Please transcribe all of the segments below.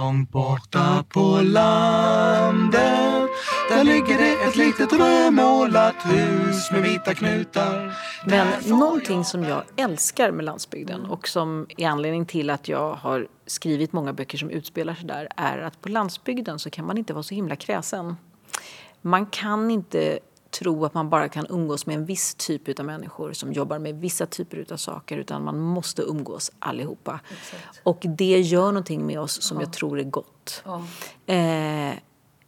Långt borta på landet Där ligger det ett litet rödmålat hus med vita knutar Men någonting som jag älskar med landsbygden och som är anledning till att jag har skrivit många böcker som utspelar sig där är att på landsbygden så kan man inte vara så himla kräsen. Man kan inte tro att man bara kan umgås med en viss typ av människor som jobbar med vissa typer av saker utan man måste umgås allihopa. Exakt. Och det gör någonting med oss som ja. jag tror är gott. Ja. Eh,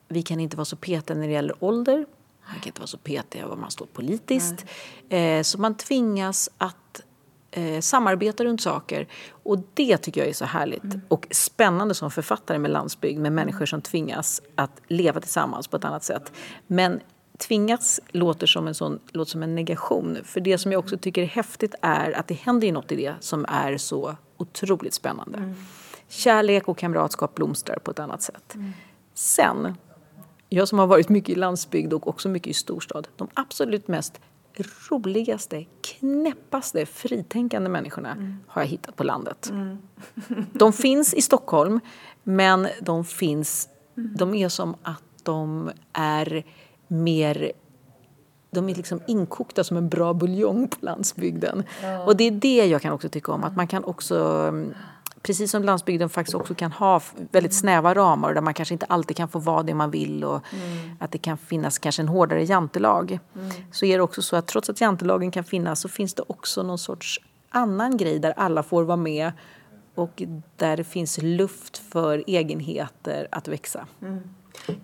vi kan inte vara så petiga när det gäller ålder. Man kan inte vara så petiga var man står politiskt. Eh, så man tvingas att eh, samarbeta runt saker. Och det tycker jag är så härligt mm. och spännande som författare med landsbygd med människor som tvingas att leva tillsammans på ett annat sätt. Men tvingats låter som en, sån, låter som en negation. För det som jag också tycker är häftigt är att det händer ju något i det som är så otroligt spännande. Mm. Kärlek och kamratskap blomstrar på ett annat sätt. Mm. Sen, jag som har varit mycket i landsbygd och också mycket i storstad, de absolut mest roligaste, knäppaste, fritänkande människorna mm. har jag hittat på landet. Mm. de finns i Stockholm, men de finns, de är som att de är mer de är liksom inkokta som en bra buljong på landsbygden. Ja. Och det är det jag kan också tycka om, att man kan också mm, Precis som landsbygden faktiskt också kan ha väldigt snäva ramar där man kanske inte alltid kan få vara det man vill och mm. att det kan finnas kanske en hårdare jantelag. Mm. Så är det också så att trots att jantelagen kan finnas så finns det också någon sorts annan grej där alla får vara med och där det finns luft för egenheter att växa. Mm.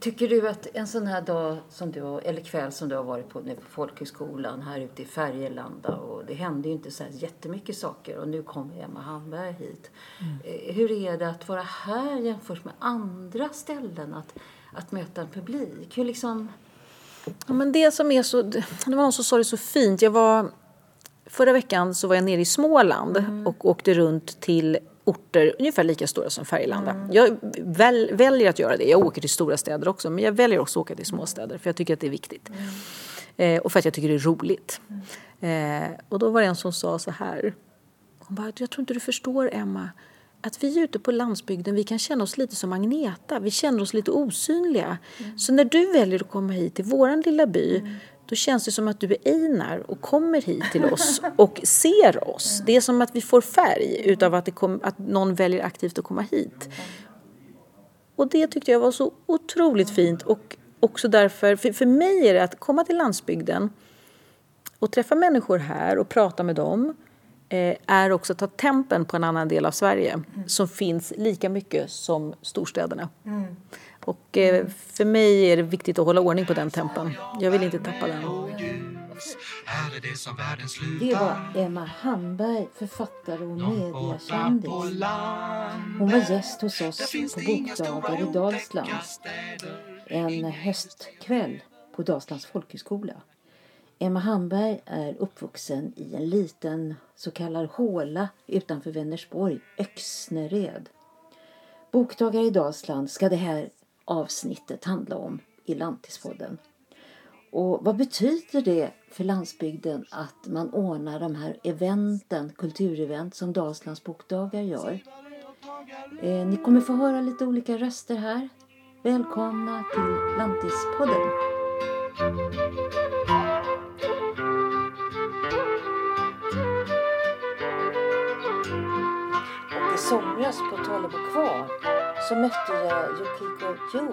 Tycker du att en sån här dag som du, eller kväll som du har varit på nu på folkhögskolan här ute i Färgelanda och det hände ju inte så här jättemycket saker och nu kommer Emma Hamberg hit. Mm. Eh, hur är det att vara här jämfört med andra ställen att, att möta en publik? Hur liksom... Ja, men det som är så, det var någon som sa det så fint. Jag var, förra veckan så var jag nere i Småland mm. och åkte runt till orter ungefär lika stora som Färgelanda. Mm. Jag väl, väljer att göra det. Jag åker till stora städer också men jag väljer också att åka till småstäder för jag tycker att det är viktigt. Mm. Eh, och för att jag tycker det är roligt. Mm. Eh, och då var det en som sa så här. Hon bara, jag tror inte du förstår Emma. Att vi ute på landsbygden vi kan känna oss lite som Agneta. Vi känner oss lite osynliga. Mm. Så när du väljer att komma hit till våran lilla by mm då känns det som att du är Einar och kommer hit till oss och ser oss. Det är som att vi får färg utav att, kom, att någon väljer aktivt att komma hit. Och det tyckte jag var så otroligt fint och också därför, för, för mig är det att komma till landsbygden och träffa människor här och prata med dem eh, är också att ta tempen på en annan del av Sverige mm. som finns lika mycket som storstäderna. Mm. Och eh, för mig är det viktigt att hålla ordning på den tempen. Jag vill inte tappa den. Det var Emma Hamberg, författare och mediekändis. Hon var gäst hos oss på Bokdagar i Dalsland. En höstkväll på Dalslands folkhögskola. Emma Hamberg är uppvuxen i en liten så kallad håla utanför Vänersborg, Öxnered. Bokdagar i Dalsland ska det här avsnittet handla om i Lantispodden. Och vad betyder det för landsbygden att man ordnar de här eventen, kulturevent som Dalslands bokdagar gör? Eh, ni kommer få höra lite olika röster här. Välkomna till Lantispodden. Och i somras på Tollebo kvar så mötte jag Yukiko Yu,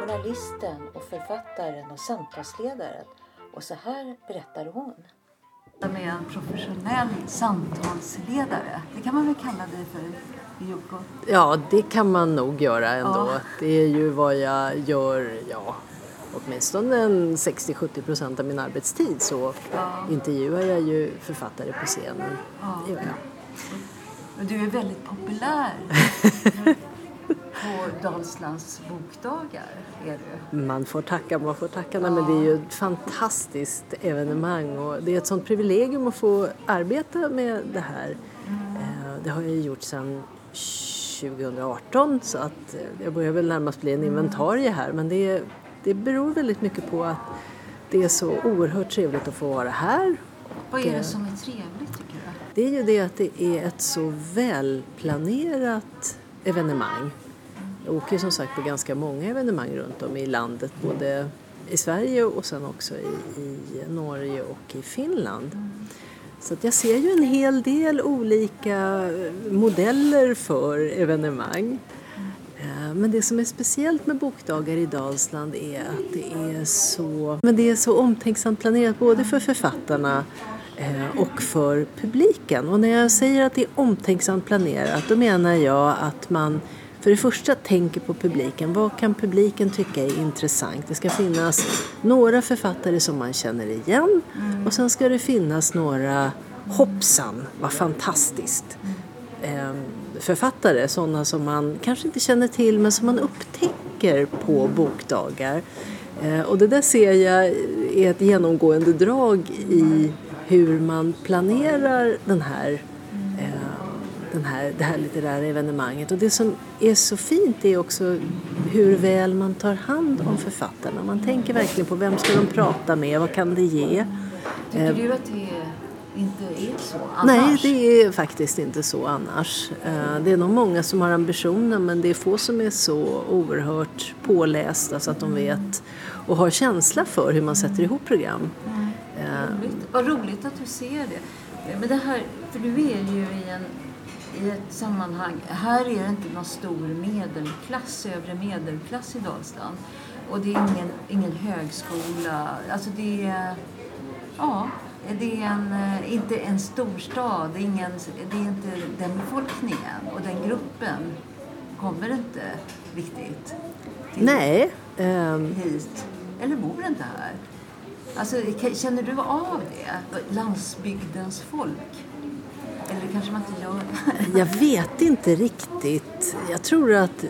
journalisten och författaren och samtalsledaren. Och så här berättar hon. Med en professionell samtalsledare. Det kan man väl kalla dig för, Yoko? Ja, det kan man nog göra ändå. Ja. Det är ju vad jag gör, ja, åtminstone 60-70 procent av min arbetstid så ja. intervjuar jag ju författare på scenen. Ja. Det gör jag. Men du är väldigt populär. på Dalslands bokdagar är du. Man får tacka, man får tacka. Ja. Men det är ju ett fantastiskt evenemang och det är ett sånt privilegium att få arbeta med det här. Mm. Eh, det har jag gjort sedan 2018 så att jag börjar väl närmast bli en mm. inventarie här men det, det beror väldigt mycket på att det är så oerhört trevligt att få vara här. Vad är det som är trevligt tycker du? Det är ju det att det är ett så välplanerat evenemang Jag åker som sagt på ganska många evenemang runt om i landet, både i Sverige och sen också i, i Norge och i Finland. Så jag ser ju en hel del olika modeller för evenemang. Eh, men det som är speciellt med Bokdagar i Dalsland är att det är så, men det är så omtänksamt planerat både för författarna och för publiken. Och när jag säger att det är omtänksamt planerat då menar jag att man för det första tänker på publiken. Vad kan publiken tycka är intressant? Det ska finnas några författare som man känner igen och sen ska det finnas några hoppsan, vad fantastiskt. Ehm, författare, sådana som man kanske inte känner till men som man upptäcker på bokdagar. Ehm, och det där ser jag är ett genomgående drag i hur man planerar den här den här, det här litterära evenemanget. Och det som är så fint är också hur väl man tar hand om författarna. Man tänker verkligen på vem ska de prata med, vad kan det ge? Tycker du att det inte är så annars? Nej, det är faktiskt inte så annars. Eh, det är nog många som har ambitionen men det är få som är så oerhört pålästa så att de vet och har känsla för hur man sätter ihop program. Mm. Roligt. Vad roligt att du ser det. Men det här, för du är ju i en i ett sammanhang. Här är det inte någon stor medelklass, övre medelklass i Dalsland. Och det är ingen, ingen högskola. Alltså det är... Ja, det är en, inte en storstad. Det är, ingen, det är inte den befolkningen och den gruppen kommer inte riktigt till, Nej. Um... hit. Eller bor inte här. Alltså, känner du av det? Landsbygdens folk? Eller kanske man inte gör Jag vet inte riktigt. Jag tror att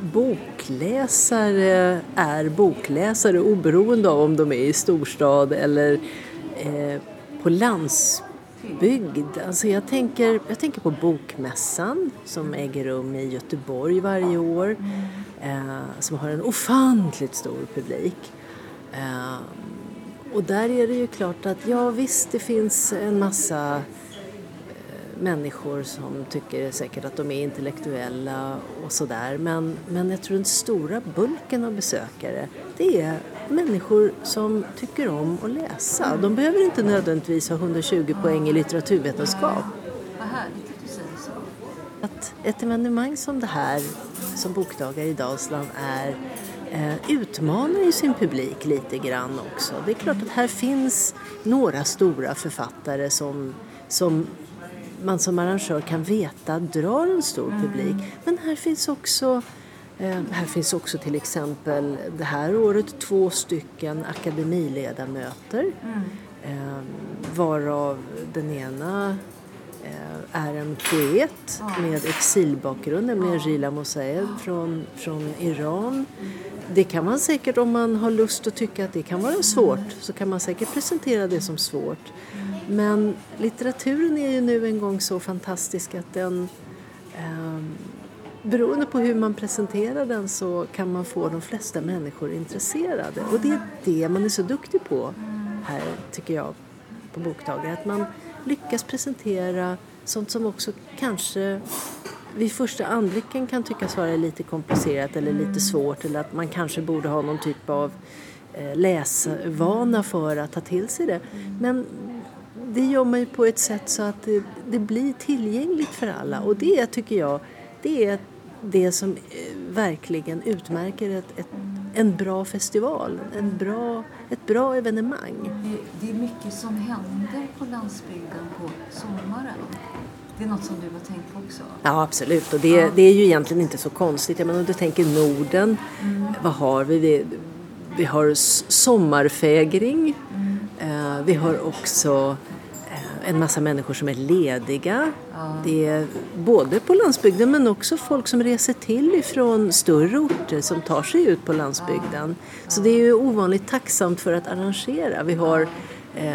bokläsare är bokläsare oberoende av om de är i storstad eller eh, på landsbygd. Alltså jag, tänker, jag tänker på Bokmässan som äger rum i Göteborg varje år. Eh, som har en ofantligt stor publik. Eh, och där är det ju klart att ja visst det finns en massa människor som tycker säkert att de är intellektuella och sådär. Men, men jag tror den stora bulken av besökare det är människor som tycker om att läsa. De behöver inte nödvändigtvis ha 120 poäng i litteraturvetenskap. Vad härligt att du säger så. Att ett evenemang som det här, som Bokdagar i Dalsland är, eh, utmanar ju sin publik lite grann också. Det är klart att här finns några stora författare som, som man som arrangör kan veta drar en stor publik. Men här finns också eh, här finns också till exempel det här året två stycken akademiledamöter mm. eh, varav den ena eh, är en poet med exilbakgrund, nämligen Rila Mosaeed från, från Iran. Det kan man säkert, om man har lust att tycka att det kan vara svårt, så kan man säkert presentera det som svårt. Men litteraturen är ju nu en gång så fantastisk att den eh, beroende på hur man presenterar den så kan man få de flesta människor intresserade. Och det är det man är så duktig på här, tycker jag, på Bokdagar. Att man lyckas presentera sånt som också kanske vid första anblicken kan tyckas vara lite komplicerat eller lite svårt eller att man kanske borde ha någon typ av eh, läsvana för att ta till sig det. Men det gör man ju på ett sätt så att det, det, blir tillgängligt för alla och det tycker jag det är det som eh, verkligen utmärker ett, ett, en bra festival, en bra, ett bra evenemang. Det, det är mycket som händer på landsbygden på sommaren. Det är något som du har tänkt på också? Ja, absolut. Och det, ja. det är ju egentligen inte så konstigt. Jag menar, om du tänker Norden, mm. vad har vi? Vi, vi har sommarfägring. Mm. Uh, vi har också en massa människor som är lediga. Ja. Det är både på landsbygden men också folk som reser till ifrån större orter som tar sig ut på landsbygden. Ja. Så det är ju ovanligt tacksamt för att arrangera. Vi har eh,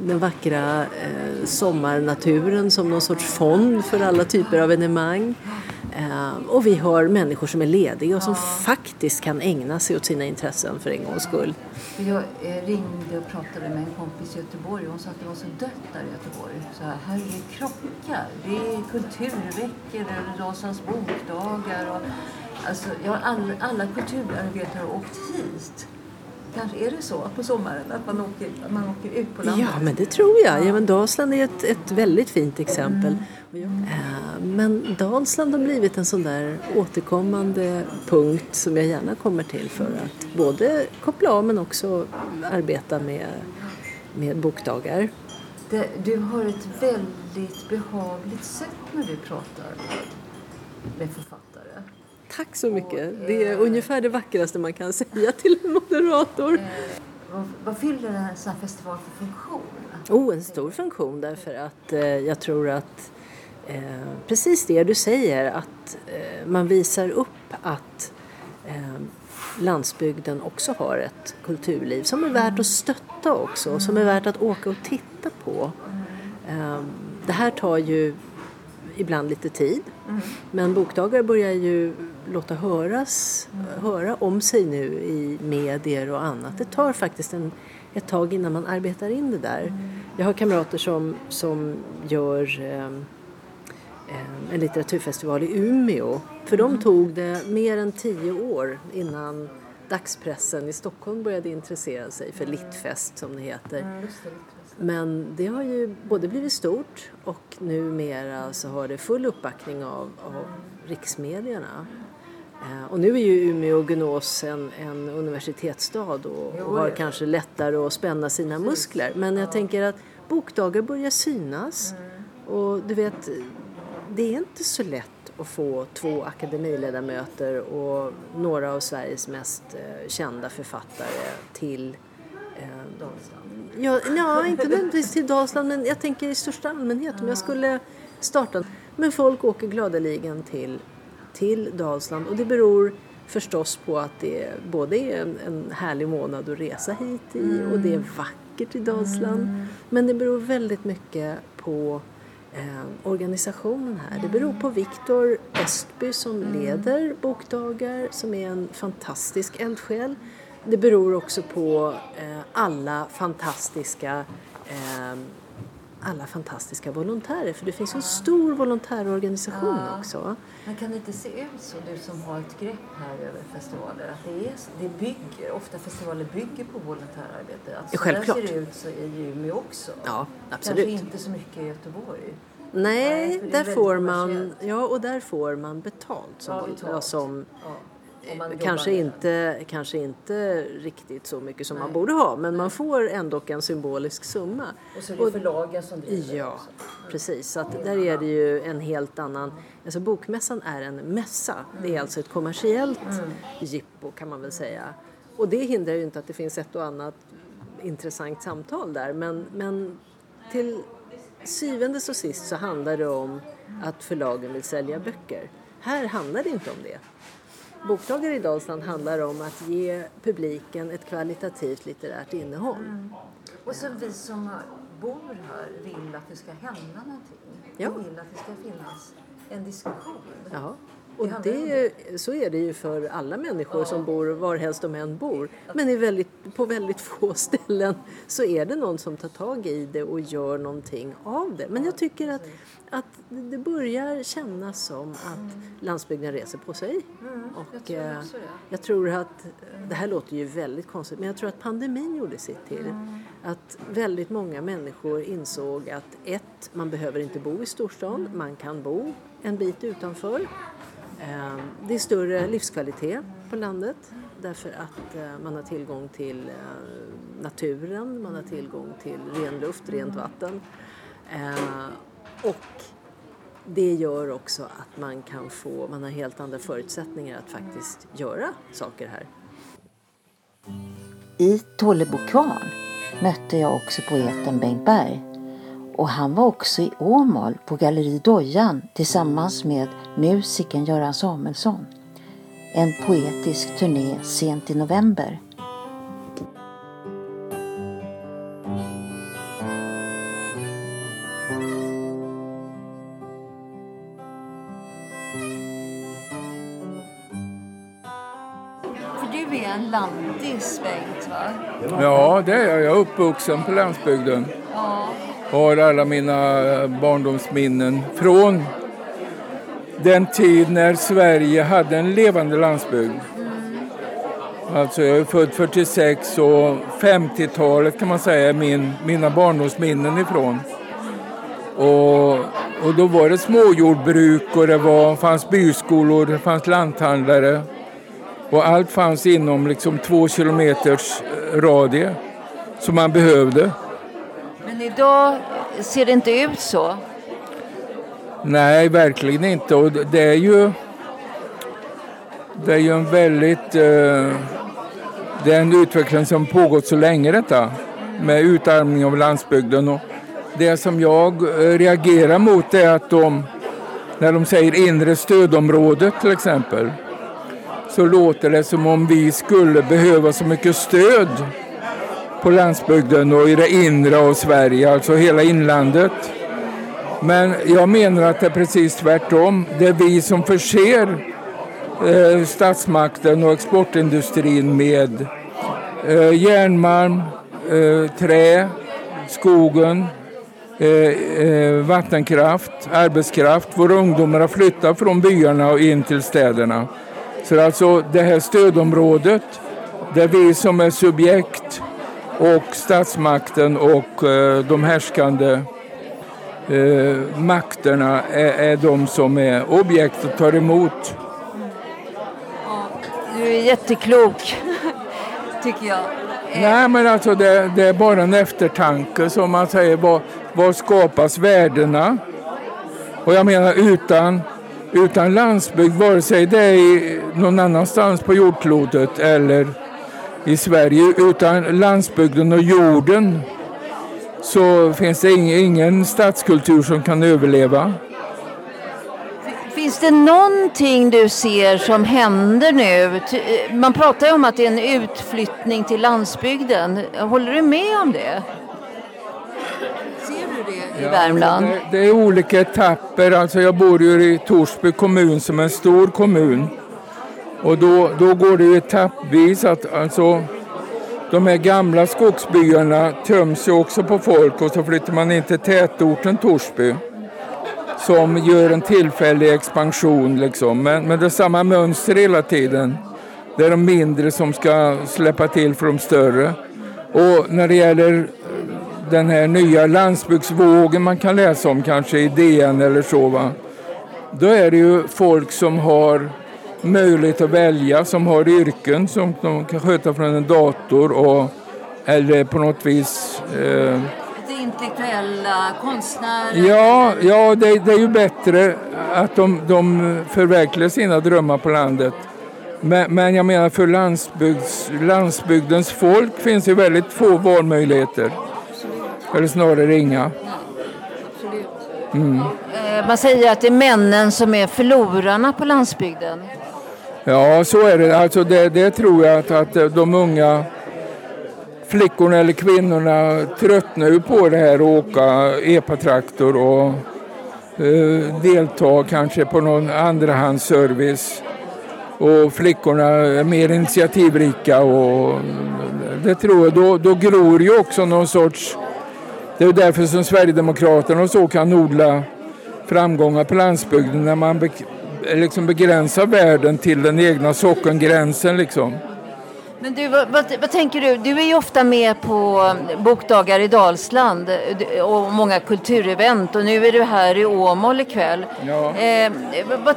den vackra eh, sommarnaturen som någon sorts fond för alla typer av evenemang. Eh, och vi har människor som är lediga och som faktiskt kan ägna sig åt sina intressen för en gångs skull. Jag eh, ringde och pratade med en kompis i Göteborg och hon sa att det var så dött där i Göteborg. Så här, här är krockar, det är kulturveckor, det är Dalslands bokdagar och Alltså, ja, all, alla kulturarbetare har åkt hit. Kanske är det så på sommaren att man åker, att man åker ut på landet? Ja, men det tror jag. Ja, men Dalsland är ett, ett väldigt fint exempel. Mm. Men Dalsland har blivit en sån där återkommande punkt som jag gärna kommer till för att både koppla av men också arbeta med, med bokdagar. Det, du har ett väldigt behagligt sätt när du pratar med författare. Tack så mycket. Det är ungefär det vackraste man kan säga till en moderator. Eh, vad, fyller en sån här festival för funktion? Oh, en stor funktion därför att eh, jag tror att eh, precis det du säger att eh, man visar upp att eh, landsbygden också har ett kulturliv som är värt att stötta också, som är värt att åka och titta på. Ehm, det här tar ju ibland lite tid men bokdagar börjar ju låta höras, höra om sig nu i medier och annat. Det tar faktiskt en, ett tag innan man arbetar in det där. Jag har kamrater som, som gör eh, en litteraturfestival i Umeå. För dem tog det mer än tio år innan dagspressen i Stockholm började intressera sig för Littfest som det heter. Men det har ju både blivit stort och numera så har det full uppbackning av, av riksmedierna. Eh, och nu är ju Umeå och Gunås en, en universitetsstad och, och, har kanske lättare att spänna sina muskler. Men jag tänker att bokdagar börjar synas. Och du vet, det är inte så lätt att få två akademiledamöter och några av Sveriges mest eh, kända författare till eh, Dalsland. Ja, ja, inte nödvändigtvis till Dalsland men jag tänker i största allmänhet om jag skulle starta. Men folk åker gladeligen till, till Dalsland och det beror förstås på att det både är en, en härlig månad att resa hit i och det är vackert i Dalsland. Mm. Men det beror väldigt mycket på eh, organisationen här. Det beror på Viktor Östby som mm. leder Bokdagar som är en fantastisk eldsjäl. Det beror också på eh, alla fantastiska eh, alla fantastiska volontärer för det finns en stor volontärorganisation ja. också. Men kan det inte se ut så, du som har ett grepp här över festivaler, att det, är, det bygger, ofta festivaler bygger på volontärarbete? Att så Självklart. ser det ut så i Umeå också? Ja, absolut. Kanske inte så mycket i Göteborg? Nej, Nej där får man, ja, och där får man betalt som, ja, betalt. som ja. Kanske inte, kanske inte riktigt så mycket som Nej. man borde ha men man får ändå en symbolisk summa. Och så är det förlagen som driver Ja, också. precis. Så att där är det ju en helt annan... Alltså Bokmässan är en mässa. Mm. Det är alltså ett kommersiellt mm. jippo kan man väl säga. Och det hindrar ju inte att det finns ett och annat intressant samtal där men, men till syvende och sist så handlar det om att förlagen vill sälja böcker. Här handlar det inte om det. Bokdagar i Dalsland handlar om att ge publiken ett kvalitativt litterärt innehåll. Mm. Och så vi som bor här vill att det ska hända någonting. Ja. Vi vill att det ska finnas en diskussion. Ja. Och det, så är det ju för alla människor ja. som bor varhelst de än bor. Men väldigt, på väldigt få ställen så är det någon som tar tag i det och gör någonting av det. Men jag tycker att, att det börjar kännas som att landsbygden reser på sig. Mm, och jag tror, eh, jag tror att, det här låter ju väldigt konstigt, men jag tror att pandemin gjorde sitt till. Mm. Att väldigt många människor insåg att ett, man behöver inte bo i storstan, man kan bo en bit utanför. Ehm, det är större livskvalitet på landet därför att eh, man har tillgång till eh, naturen, man har tillgång till ren luft, rent vatten. Ehm, och det gör också att man kan få, man har helt andra förutsättningar att faktiskt göra saker här. I Tollebo kvarn mötte jag också poeten Bengt Berg och han var också i Åmål på Galleri Dojan tillsammans med musikern Göran Samuelsson. En poetisk turné sent i november. du är en landis, Bengt, va? Ja, det är jag. Jag är uppvuxen på landsbygden. Ja har alla mina eh, barndomsminnen från den tid när Sverige hade en levande landsbygd. Alltså jag är född 46 och 50-talet kan man säga är min, mina barndomsminnen ifrån. Och, och då var det småjordbruk och det var, fanns byskolor, det fanns lanthandlare. Och allt fanns inom liksom två kilometers eh, radie som man behövde. Men idag ser det inte ut så. Nej, verkligen inte. Och det är ju, det är ju en väldigt... Eh, det är en utveckling som pågått så länge detta med utarmning av landsbygden. Och det som jag eh, reagerar mot är att de, när de säger inre stödområdet till exempel, så låter det som om vi skulle behöva så mycket stöd på landsbygden och i det inre av Sverige, alltså hela inlandet. Men jag menar att det är precis tvärtom. Det är vi som förser eh, statsmakten och exportindustrin med eh, järnmalm, eh, trä, skogen, eh, eh, vattenkraft, arbetskraft. Våra ungdomar har flyttat från byarna och in till städerna. Så alltså det här stödområdet, det är vi som är subjekt och statsmakten och eh, de härskande eh, makterna är, är de som är objekt och tar emot. Du är jätteklok, tycker jag. Nej, men alltså det, det, är bara en eftertanke som man säger. Var, var skapas värdena? Och jag menar utan, utan landsbygd, vare sig det är någon annanstans på jordklotet eller i Sverige, utan landsbygden och jorden så finns det ingen, stadskultur som kan överleva. Finns det någonting du ser som händer nu? Man pratar ju om att det är en utflyttning till landsbygden. Håller du med om det? Ser du det i ja, Värmland? Det, det, är olika etapper. Alltså jag bor ju i Torsby kommun som är en stor kommun. Och då, då går det etappvis att alltså de här gamla skogsbyarna töms ju också på folk och så flyttar man in till tätorten Torsby som gör en tillfällig expansion. Liksom. Men, men det är samma mönster hela tiden. Det är de mindre som ska släppa till för de större. Och när det gäller eh, den här nya landsbygdsvågen man kan läsa om kanske i DN eller så. Va? Då är det ju folk som har möjlighet att välja, som har yrken som de kan sköta från en dator och, eller på något vis eh, intellektuella konstnärer? Ja, ja det, det, är ju bättre att de, de förverkligar sina drömmar på landet. Men, men jag menar för landsbygds, landsbygdens folk finns ju väldigt få valmöjligheter. Eller snarare inga. Mm. Eh, man säger att det är männen som är förlorarna på landsbygden. Ja, så är det. Alltså det, det tror jag att, att de unga flickorna eller kvinnorna tröttnar ju på det här att åka epatraktor och eh, delta kanske på någon andrahandsservice. Och flickorna är mer initiativrika och det tror jag, då, då gror ju också någon sorts... Det är därför som Sverigedemokraterna och så kan odla framgångar på landsbygden när man liksom begränsar världen till den egna sockengränsen liksom. Men du, vad, vad, vad, tänker du? Du är ju ofta med på bokdagar i Dalsland och många kulturevent och nu är du här i Åmål ikväll. Ja. Eh, vad,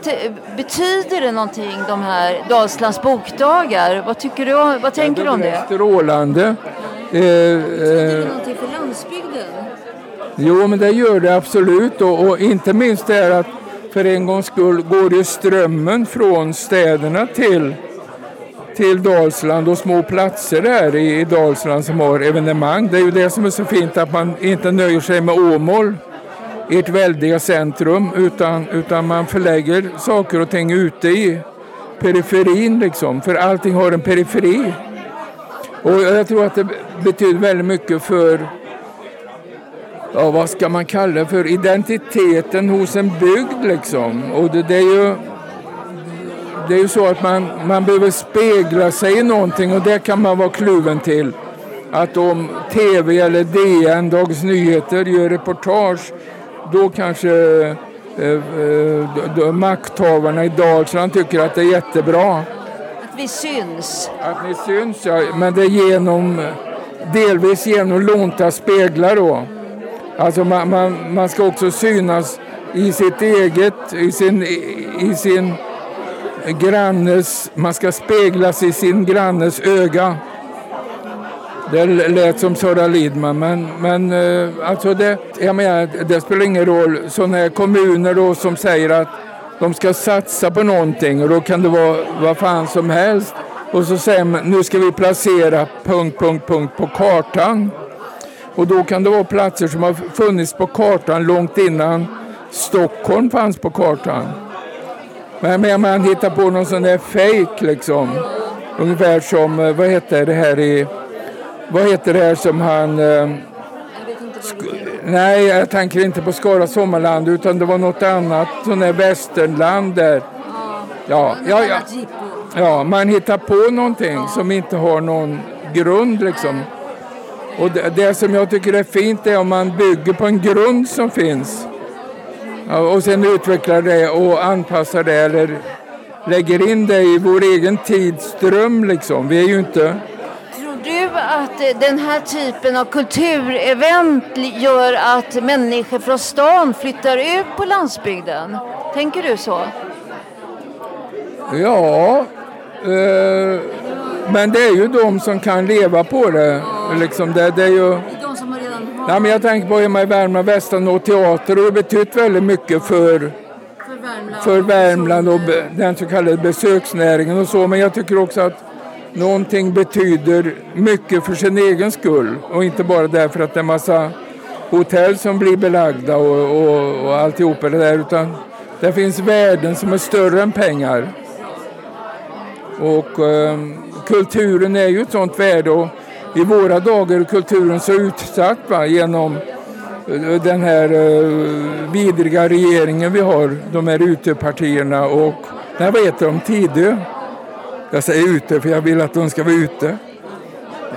betyder det någonting de här Dalslands bokdagar? Vad, tycker du, vad tänker ja, du om det? Strålande. Eh, betyder det någonting för landsbygden? Jo, men det gör det absolut och, och inte minst det här att för en gångs skull går ju strömmen från städerna till till Dalsland och små platser där i, Dalsland som har evenemang. Det är ju det som är så fint att man inte nöjer sig med Åmål, ert väldiga centrum, utan, utan man förlägger saker och ting ute i periferin liksom, för allting har en periferi. Och jag tror att det betyder väldigt mycket för, ja vad ska man kalla det för, identiteten hos en bygd liksom. Och det, det är ju det är ju så att man, man behöver spegla sig i någonting och det kan man vara kluven till. Att om TV eller DN, Dagens Nyheter, gör reportage då kanske eh, makthavarna i Dalsland tycker att det är jättebra. Att vi syns? Att ni syns, ja. Men det är genom, delvis genom lånta speglar då. Alltså man, man, man ska också synas i sitt eget, i sin, i sin grannes, man ska speglas i sin grannes öga. Det lät som Sara Lidman, men, men eh, alltså det, jag menar, det spelar ingen roll. Sådana här kommuner då som säger att de ska satsa på någonting och då kan det vara vad fan som helst. Och så säger man nu ska vi placera punkt, punkt, punkt på kartan. Och då kan det vara platser som har funnits på kartan långt innan Stockholm fanns på kartan. Men, man hittar på någon sån där fake liksom. Ungefär som, eh, vad heter det här i, vad heter det här som han eh, Nej, jag tänker inte på Skara Sommarland utan det var något annat, sån där västernland där. Ja, ja, ja. ja, man hittar på någonting som inte har någon grund liksom. Och det, det som jag tycker är fint är om man bygger på en grund som finns. Och sen utvecklar det och anpassar det eller lägger in det i vår egen tidsström liksom. Vi är ju inte du att den här typen av kulturevent gör att människor från stan flyttar ut på landsbygden? Tänker du så? Ja, eh, men det är ju de som kan leva på det. Liksom det, det är ju... De som redan har... Nej, men jag tänker på hemma i Värmland, Västanå teater har betytt väldigt mycket för, för Värmland, för Värmland och den så kallade besöksnäringen och så. Men jag tycker också att någonting betyder mycket för sin egen skull och inte bara därför att det är massa hotell som blir belagda och, och, och alltihopa det där utan det finns värden som är större än pengar. Och eh, kulturen är ju ett sånt värde och i våra dagar är kulturen så utsatt va, genom eh, den här eh, vidriga regeringen vi har, de här utepartierna och, nej vad heter de, Tidö? Jag säger ute för jag vill att de ska vara ute.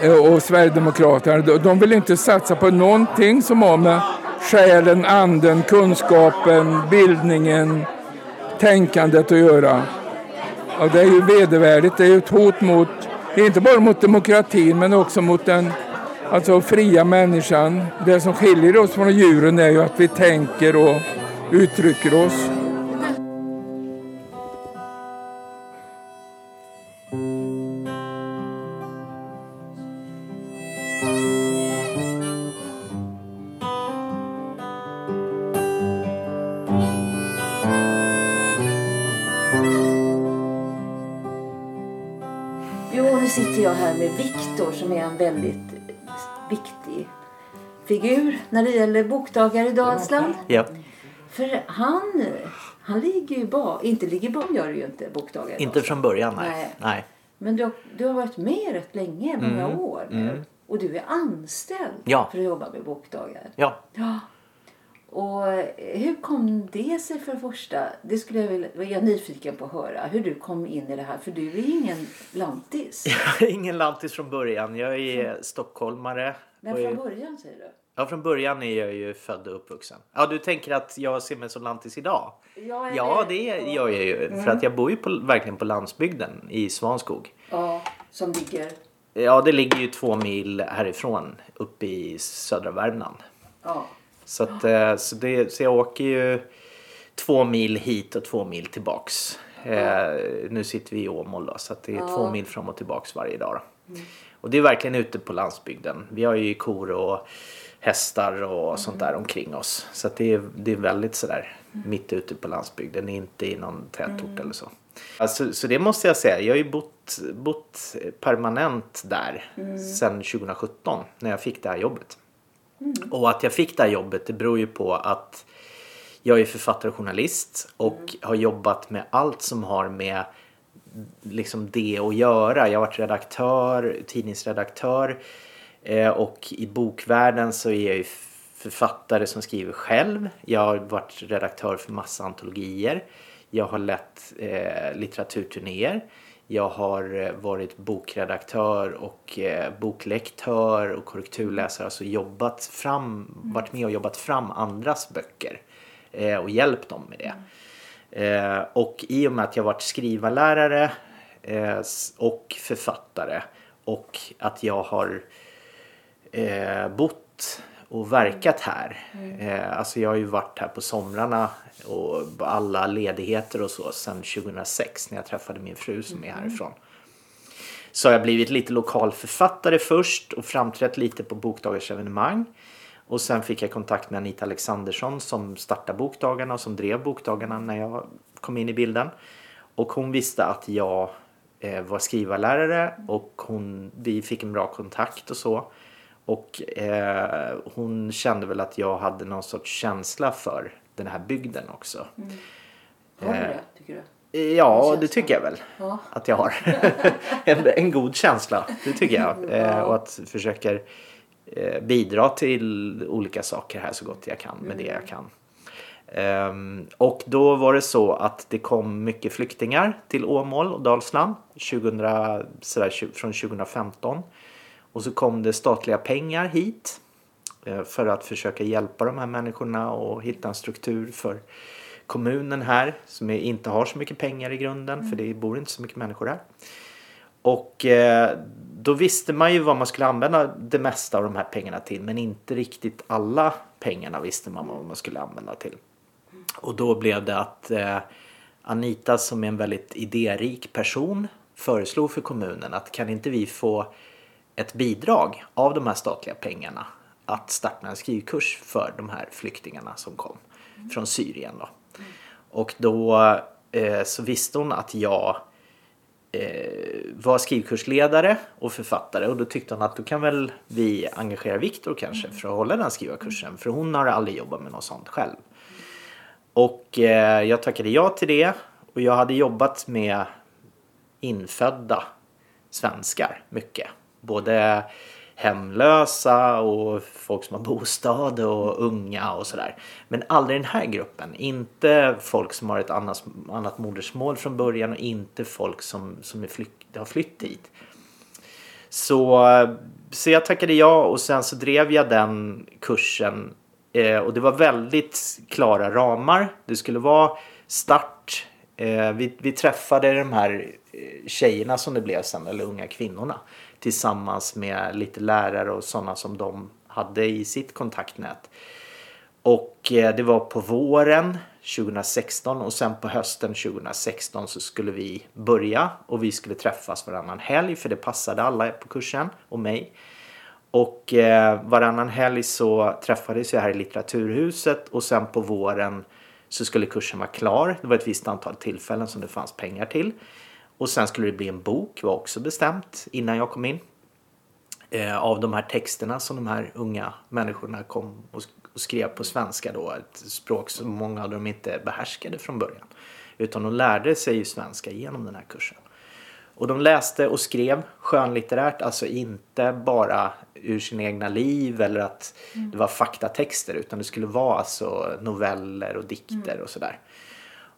Eh, och Sverigedemokraterna, de vill inte satsa på någonting som har med själen, anden, kunskapen, bildningen, tänkandet att göra. Och det är ju vedervärdigt, det är ju ett hot mot, inte bara mot demokratin men också mot den alltså fria människan. Det som skiljer oss från djuren är ju att vi tänker och uttrycker oss. Figur när det gäller bokdagar i Dalsland. Ja. För han, han ligger ju bak, inte ligger bak gör ju inte bokdagar Inte från början nej. nej. nej. Men du har, du har varit med rätt länge, många mm. år nu. Mm. Och du är anställd ja. för att jobba med bokdagar. Ja. ja. Och hur kom det sig för det första? Det skulle jag vilja, jag nyfiken på att höra. Hur du kom in i det här. För du är ingen lantis. Jag är ingen lantis från början. Jag är mm. stockholmare. Men från början säger du? Ja, från början är jag ju född och uppvuxen. Ja, du tänker att jag ser mig som lantis idag? Ja, ja det gör jag ju. Mm. För att jag bor ju på, verkligen på landsbygden i Svanskog. Ja, som ligger? Ja, det ligger ju två mil härifrån uppe i södra Värmland. Ja. Så, att, eh, så, det, så jag åker ju två mil hit och två mil tillbaks. Eh, nu sitter vi i Åmål då, så det är ja. två mil fram och tillbaks varje dag. Mm. Och det är verkligen ute på landsbygden. Vi har ju kor och hästar och mm. sånt där omkring oss. Så det, är, det är väldigt sådär mm. mitt ute på landsbygden, inte i någon tätort mm. eller så. Alltså, så det måste jag säga, jag har ju bott, bott permanent där mm. sedan 2017 när jag fick det här jobbet. Mm. Och att jag fick det här jobbet det beror ju på att jag är författare och journalist och mm. har jobbat med allt som har med liksom det att göra. Jag har varit redaktör, tidningsredaktör eh, och i bokvärlden så är jag ju författare som skriver själv. Jag har varit redaktör för massa antologier. Jag har lett eh, litteraturturnéer. Jag har eh, varit bokredaktör och eh, boklektör och korrekturläsare. Alltså jobbat fram, varit med och jobbat fram andras böcker. eh, och hjälpt dem med det. Eh, och i och med att jag varit skrivarlärare eh, och författare och att jag har eh, bott och verkat här. Eh, alltså jag har ju varit här på somrarna och alla ledigheter och så sedan 2006 när jag träffade min fru som är härifrån. Så har jag blivit lite lokalförfattare först och framträtt lite på Bokdagars evenemang. Och sen fick jag kontakt med Anita Alexandersson som startade Bokdagarna och som drev Bokdagarna när jag kom in i bilden. Och hon visste att jag eh, var skrivarlärare och hon, vi fick en bra kontakt och så. Och eh, hon kände väl att jag hade någon sorts känsla för den här bygden också. Har du Eh, det, tycker du? Ja, det tycker jag väl Ja. att jag har. en, en god känsla, det tycker jag. Eh, och att försöker eh, bidra till olika saker här så gott jag kan med det jag kan. Ehm, och då var det så att det kom mycket flyktingar till Åmål och Dalsland 2000, sådär, från 2015. Och så kom det statliga pengar hit eh, för att försöka hjälpa de här människorna och hitta en struktur för kommunen här som inte har så mycket pengar i grunden för det bor inte så mycket människor här. Och eh, då visste man ju vad man skulle använda det mesta av de här pengarna till men inte riktigt alla pengarna visste man vad man skulle använda till. Och då blev det att eh, Anita som är en väldigt idérik person föreslog för kommunen att kan inte vi få ett bidrag av de här statliga pengarna att starta en skrivkurs för de här flyktingarna som kom från Syrien. Då. Och då eh, så visste hon att jag var skrivkursledare och författare och då tyckte hon att då kan väl vi engagera Viktor kanske för att hålla den skrivarkursen för hon har aldrig jobbat med något sånt själv. Och eh, jag tackade ja till det och jag hade jobbat med infödda svenskar mycket. Både hemlösa och folk som har bostad och unga och sådär. Men aldrig den här gruppen. Inte folk som har ett annat, annat modersmål från början och inte folk som, som är flykt, har flytt dit. Så, så jag tackade ja och sen så drev jag den kursen eh, och det var väldigt klara ramar. Det skulle vara start. Eh, vi, vi träffade de här eh, tjejerna som det blev sen, eller unga kvinnorna tillsammans med lite lärare och sådana som de hade i sitt kontaktnät. Och eh, det var på våren 2016 och sen på hösten 2016 så skulle vi börja och vi skulle träffas varannan helg för det passade alla på kursen och mig. Och eh, varannan helg så träffades vi här i litteraturhuset och sen på våren så skulle kursen vara klar. Det var ett visst antal tillfällen som det fanns pengar till. Och sen skulle det bli en bok, var också bestämt innan jag kom in. Eh, av de här texterna som de här unga människorna kom och, och skrev på svenska då. Ett språk som många av dem inte behärskade från början. Utan de lärde sig ju svenska genom den här kursen. Och de läste och skrev skönlitterärt, alltså inte bara ur sina egna liv eller att det var faktatexter utan det skulle vara alltså noveller och dikter och sådär.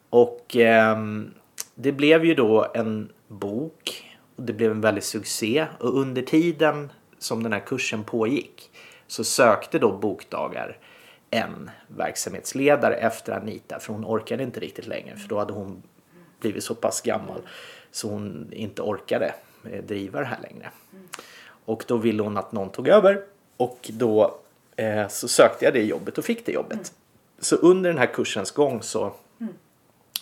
Och ehm, det blev ju då en bok och det blev en väldig succé och under tiden som den här kursen pågick så sökte då Bokdagar en verksamhetsledare efter Anita för hon orkade inte riktigt längre för då hade hon blivit så pass gammal så hon inte orkade eh, driva det här längre. Och då ville hon att någon tog över och då eh, så sökte jag det jobbet och fick det jobbet. Så under den här kursens gång så,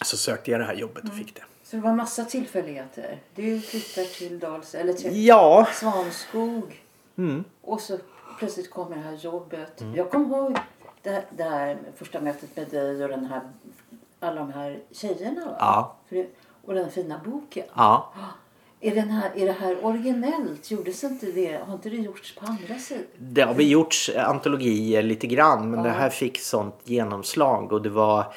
så sökte jag det här jobbet och fick det. Så det var massa tillfälligheter. Du flyttar till Dals, eller till Ja, Svanskog. mm, Och så plötsligt kommer det här jobbet. Jag kommer ihåg det, det här första mötet med dig och den här, alla de här tjejerna. Va? Ja. Det, och den fina boken. ja. Är, den här, är det här originellt? Gjordes inte det? Har inte det gjorts på andra sidor? Det har väl gjorts antologier lite grann men det här fick sånt genomslag och det var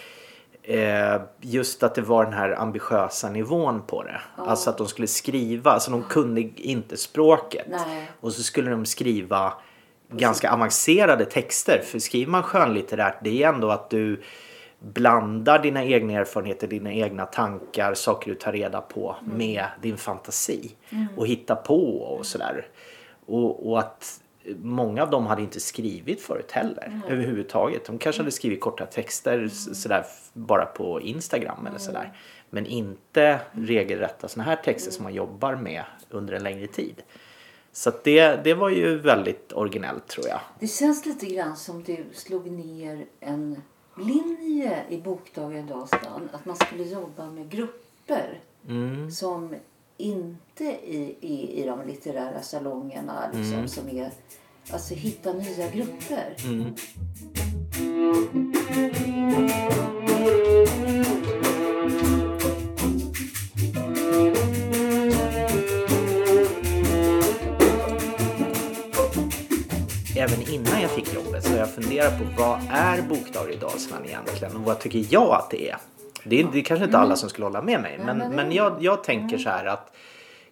eh, just att det var den här ambitiösa nivån på det. Alltså att de skulle skriva, alltså de kunde inte språket. Nej. Och så skulle de skriva ganska avancerade texter. För skriver man skönlitterärt det är ändå att du blandar dina egna erfarenheter, dina egna tankar, saker du tar reda på med din fantasi. Och hittar på och sådär. Och, och att många av dem hade inte skrivit förut heller mm. överhuvudtaget. De kanske hade skrivit korta texter mm. sådär bara på Instagram eller mm. sådär. Men inte regelrätta sådana här texter som man jobbar med under en längre tid. Så det, det var ju väldigt originellt tror jag. Det känns lite grann som du slog ner en linje i Bokdagen Dalsland. Att man skulle jobba med grupper mm. som inte i, i, i de litterära salongerna liksom, mm. som är Alltså hitta nya grupper. Mm. Även innan jag fick jobbet så har jag funderat på vad är bokdagar i Dalsland egentligen och vad tycker jag att det är? Det är, det är kanske inte alla mm. som skulle hålla med mig men, men jag, jag tänker så här att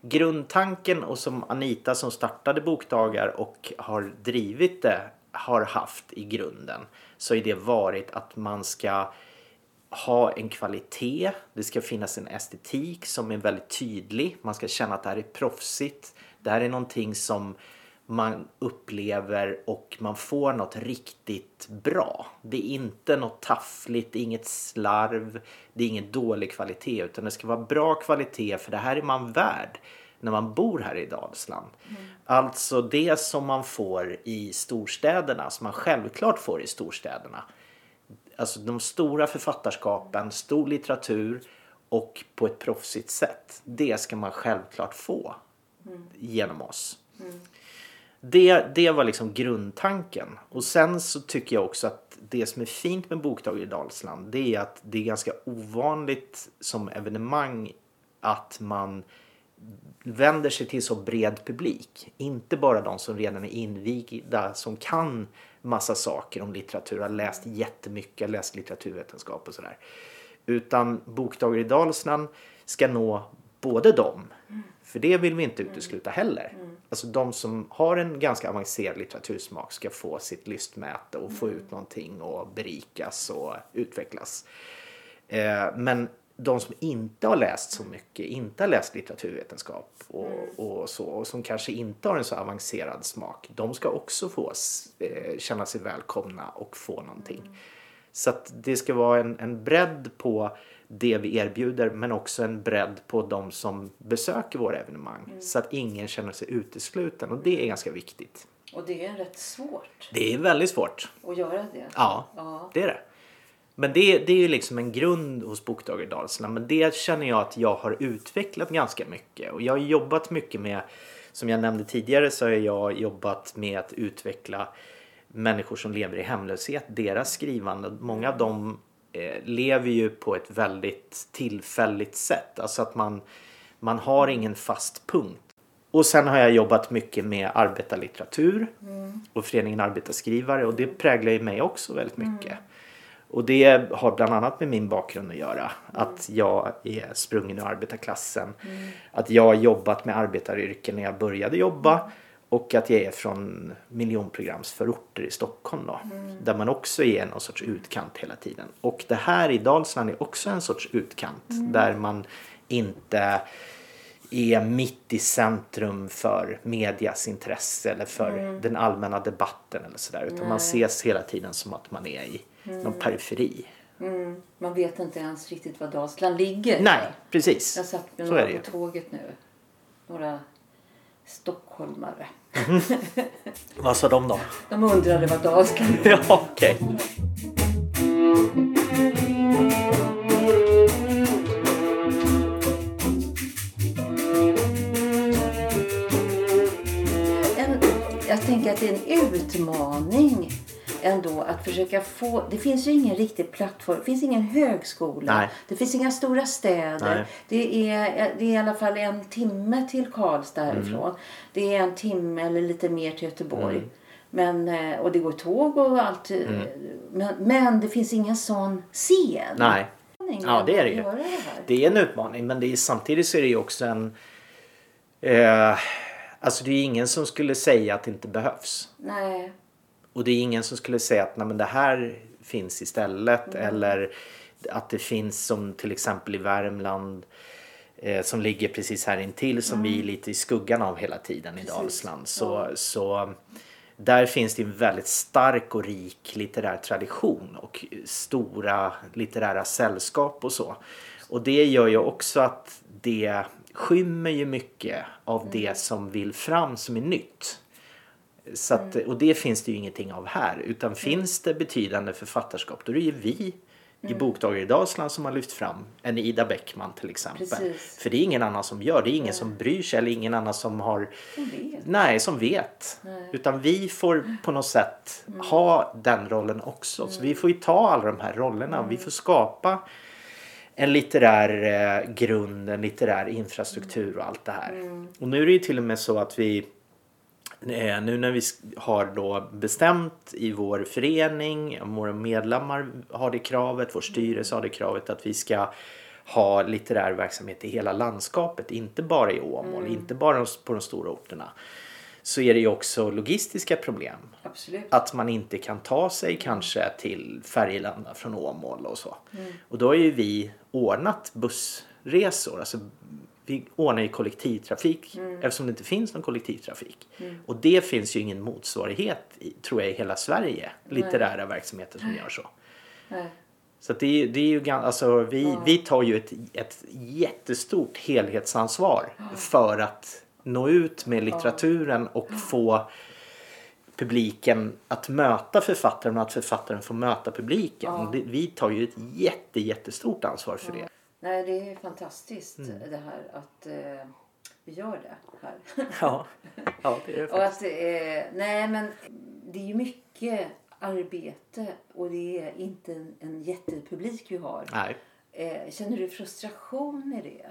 grundtanken och som Anita som startade Bokdagar och har drivit det har haft i grunden så är det varit att man ska ha en kvalitet. Det ska finnas en estetik som är väldigt tydlig. Man ska känna att det här är proffsigt. Det här är någonting som man upplever och man får något riktigt bra. Det är inte något taffligt, det är inget slarv, det är ingen dålig kvalitet utan det ska vara bra kvalitet för det här är man värd när man bor här i Dalsland. Mm. Alltså det som man får i storstäderna, som man självklart får i storstäderna. Alltså de stora författarskapen, stor litteratur och på ett proffsigt sätt. Det ska man självklart få mm. genom oss. Mm. Det, det var liksom grundtanken. Och sen så tycker jag också att det som är fint med Bokdagar i Dalsland det är att det är ganska ovanligt som evenemang att man vänder sig till så bred publik. Inte bara de som redan är invigda, som kan massa saker om litteratur, har läst jättemycket, läst litteraturvetenskap och sådär. Utan Bokdagar i Dalsland ska nå både dem, för det vill vi inte utesluta heller. Alltså de som har en ganska avancerad litteratursmak ska få sitt lystmäte och få ut någonting och berikas och utvecklas. Eh, men de som inte har läst så mycket, inte har läst litteraturvetenskap och, mm. och så och som kanske inte har en så avancerad smak, de ska också få eh, känna sig välkomna och få någonting. Mm. Så att det ska vara en, en bredd på det vi erbjuder men också en bredd på de som besöker våra evenemang mm. så att ingen känner sig utesluten och det är ganska viktigt. Och det är rätt svårt. Det är väldigt svårt. Att göra det? Ja, ja. det är det. Men det, det är ju liksom en grund hos Bokdagar. Men det känner jag att jag har utvecklat ganska mycket. Och jag har jobbat mycket med, som jag nämnde tidigare, så har jag jobbat med att utveckla människor som lever i hemlöshet, deras skrivande. Många av dem lever ju på ett väldigt tillfälligt sätt. Alltså att man, man har ingen fast punkt. Och sen har jag jobbat mycket med arbetarlitteratur mm. och föreningen Arbetarskrivare och det präglar ju mig också väldigt mycket. Mm. Och det har bland annat med min bakgrund att göra. Att jag är sprungen ur arbetarklassen. Mm. Att jag har jobbat med arbetaryrken när jag började jobba. Och att jag är från miljonprogramsförorter i Stockholm då. Mm. Där man också är någon sorts utkant hela tiden. Och det här i Dalsland är också en sorts utkant. Mm. Där man inte är mitt i centrum för medias intresse eller för mm. den allmänna debatten eller sådär. Utan Nej. man ses hela tiden som att man är i mm. någon periferi. Mm. Man vet inte ens riktigt var Dalsland ligger. Nej, precis. Jag satt med några på tåget nu. Några stockholmare. Mm. vad sa de då? De undrade var Dalsland Ja, okej. Okay. jag tänker att det är en utmaning ändå att försöka få... Det finns ju ingen riktig plattform. Det finns ingen högskola. Nej. Det finns inga stora städer. Det är, det är i alla fall en timme till Karlstad härifrån. Mm. Det är en timme eller lite mer till Göteborg. Mm. Men, eh, och det går tåg och allt. Mm. Men, men det finns ingen sån scen. Nej. Ja, det är det ju. Det, det, är en utmaning men det är, samtidigt så är det ju också en... Eh, alltså det är ingen som skulle säga att det inte behövs. Nej. Och det är ingen som skulle säga att Nej, men det här finns istället. Mm. Eller att det finns som till exempel i Värmland eh, som ligger precis här intill som mm. vi är lite i skuggan av hela tiden i precis. Dalsland. Så, ja. så där finns det en väldigt stark och rik litterär tradition och stora litterära sällskap och så. Och det gör ju också att det skymmer ju mycket av det som vill fram som är nytt. Så att, och det finns det ju ingenting av här. Utan finns det betydande författarskap då är det ju vi i Bokdagar i Dalsland som har lyft fram en Ida Bäckman till exempel. Precis. För det är ingen annan som gör det. är ingen som bryr sig eller ingen annan som har Som vet. Nej, som vet. Utan vi får på något sätt ha den rollen också. Så vi får ju ta alla de här rollerna. Vi får skapa en litterär eh, grund, en litterär infrastruktur och allt det här. Och nu är det ju till och med så att vi nu när vi har då bestämt i vår förening, våra medlemmar har det kravet, vår styrelse har det kravet att vi ska ha litterär verksamhet i hela landskapet, inte bara i Åmål, inte bara på de stora orterna. Så är det ju också logistiska problem. Absolut. Att man inte kan ta sig kanske till Färgelanda från Åmål och så. Och då har ju vi ordnat bussresor. Alltså vi ordnar ju kollektivtrafik eftersom det inte finns någon kollektivtrafik. Och det finns ju ingen motsvarighet tror jag i hela Sverige. Litterära verksamheter som gör så. Nej. Så det, är, det är ju alltså vi, vi tar ju ett, ett jättestort helhetsansvar för att nå ut med litteraturen och få publiken att möta författaren och att författaren får möta publiken. Vi tar ju ett jätte, jättestort ansvar för det. Nej, det är fantastiskt Mm. det här att eh, vi gör det här. Ja, ja det är det och att, eh, nej, men det är ju mycket arbete och det är inte en, en jättepublik vi har. Nej. Eh, känner du frustration i det?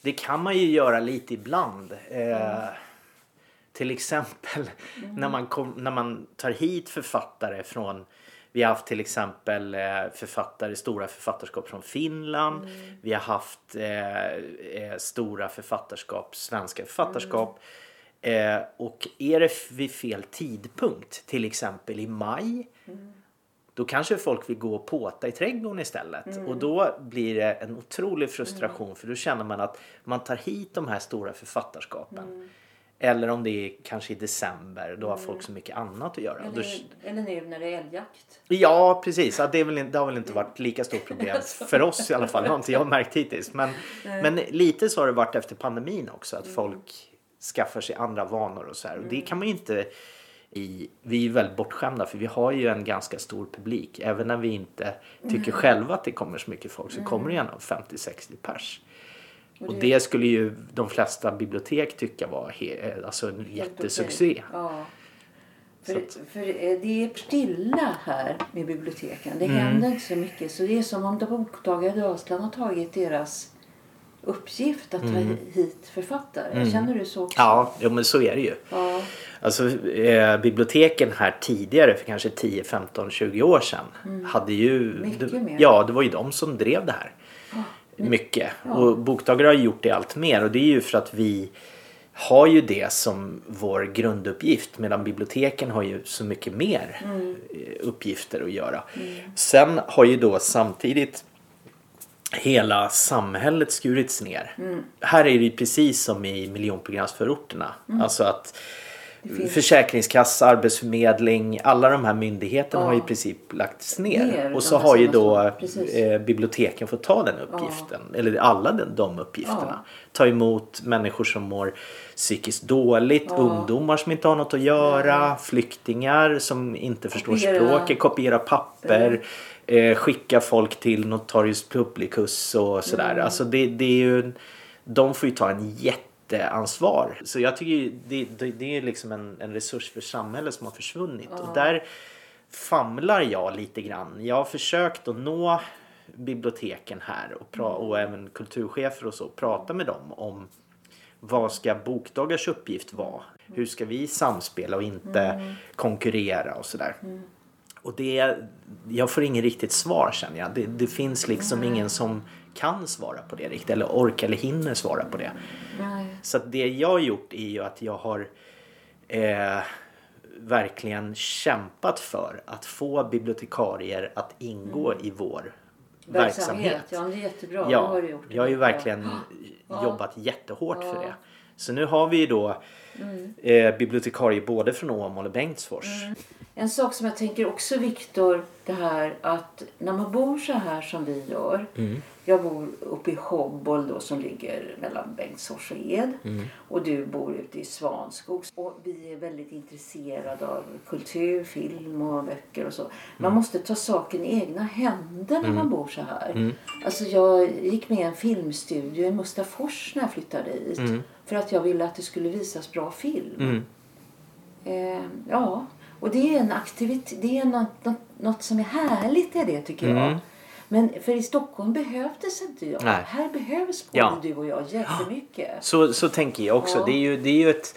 Det kan man ju göra lite ibland. Eh, till exempel när, man kom, när man tar hit författare från vi har haft till exempel eh, författare, stora författarskap från Finland. Vi har haft eh, eh, stora författarskap, svenska författarskap. Eh, och är det vid fel tidpunkt, till exempel i maj, då kanske folk vill gå och påta i trädgården istället. Och då blir det en otrolig frustration för då känner man att man tar hit de här stora författarskapen. Eller om det är kanske i december, då har folk så mycket annat att göra. Och då, Eller, eller nu när det är älgjakt? ja, precis. Ja, det, är väl, det har väl inte varit lika stort problem för oss i alla fall. Det har inte jag märkt hittills. Men, men lite så har det varit efter pandemin också. Att folk skaffar sig andra vanor och så här. Och det kan man ju inte... I, vi är väldigt bortskämda för vi har ju en ganska stor publik. Även när vi inte tycker själva att det kommer så mycket folk så kommer det gärna 50-60 pers. Och det skulle ju de flesta bibliotek tycka var he, alltså en jättesuccé. Ja. För, för eh, det är stilla här med biblioteken. Mm. Det händer inte så mycket. Så det är som om Bokdagar i Dalsland har tagit deras uppgift att ta hit författare. Känner du så också? Mm. Ja, jo, men så är det ju. Ja. Alltså eh, biblioteken här tidigare för kanske 10, 15, 20 år sedan hade ju... Mycket det, mer. Ja, det var ju de som drev det här. Mycket. Och Bokdagar har gjort det allt mer och det är ju för att vi har ju det som vår grunduppgift medan biblioteken har ju så mycket mer eh, uppgifter att göra. Sen har ju då samtidigt hela samhället skurits ner. Här är det ju precis som i miljonprogramsförorterna. Alltså att Försäkringskassa, Arbetsförmedling, alla de här myndigheterna har ju i princip lagts ner. Ner och så har ju då eh, biblioteken fått ta den uppgiften. Eller alla den, de uppgifterna. Ta emot människor som mår psykiskt dåligt, ungdomar som inte har något att göra, flyktingar som inte förstår Kopiera. språket, kopiera papper. Eh, skicka folk till Notarius Publicus och sådär. Mm. Alltså det, det är ju, de får ju ta en jätteansvar. Så jag tycker det, det, det är liksom en, en resurs för samhället som har försvunnit. Och där famlar jag lite grann. Jag har försökt att nå biblioteken här och, pra, och även kulturchefer och så. Prata med dem om vad ska bokdagars uppgift vara? Hur ska vi samspela och inte konkurrera och sådär. Och det, jag får ingen riktigt svar känner jag. Det, det finns liksom ingen som kan svara på det riktigt eller orkar eller hinner svara på det. Nej. Så det jag har gjort är ju att jag har eh, verkligen kämpat för att få bibliotekarier att ingå i vår verksamhet. Ja, det är jättebra. Ja, har du gjort. jag har ju verkligen jobbat jättehårt för det. Så nu har vi ju då eh, bibliotekarie både från Åmål och Bengtsfors. En sak som jag tänker också Viktor, det här att när man bor så här som vi gör. Jag bor uppe i Hobbol då som ligger mellan Bengtsfors och Ed. Och du bor ute i Svanskog. Och vi är väldigt intresserade av kultur, film och böcker och så. Man måste ta saken i egna händer när man bor så här. Alltså jag gick med i en filmstudio i Mustafors när jag flyttade hit. För att jag ville att det skulle visas bra film. Mm. Eh, ja, och det är en aktivitet, det är något, något, något som är härligt i det tycker jag. Men för i Stockholm behövdes inte jag. Nej. Här behövs både Ja. du och jag jättemycket. Så, så tänker jag också. Ja. Det, är ju, det är ju ett...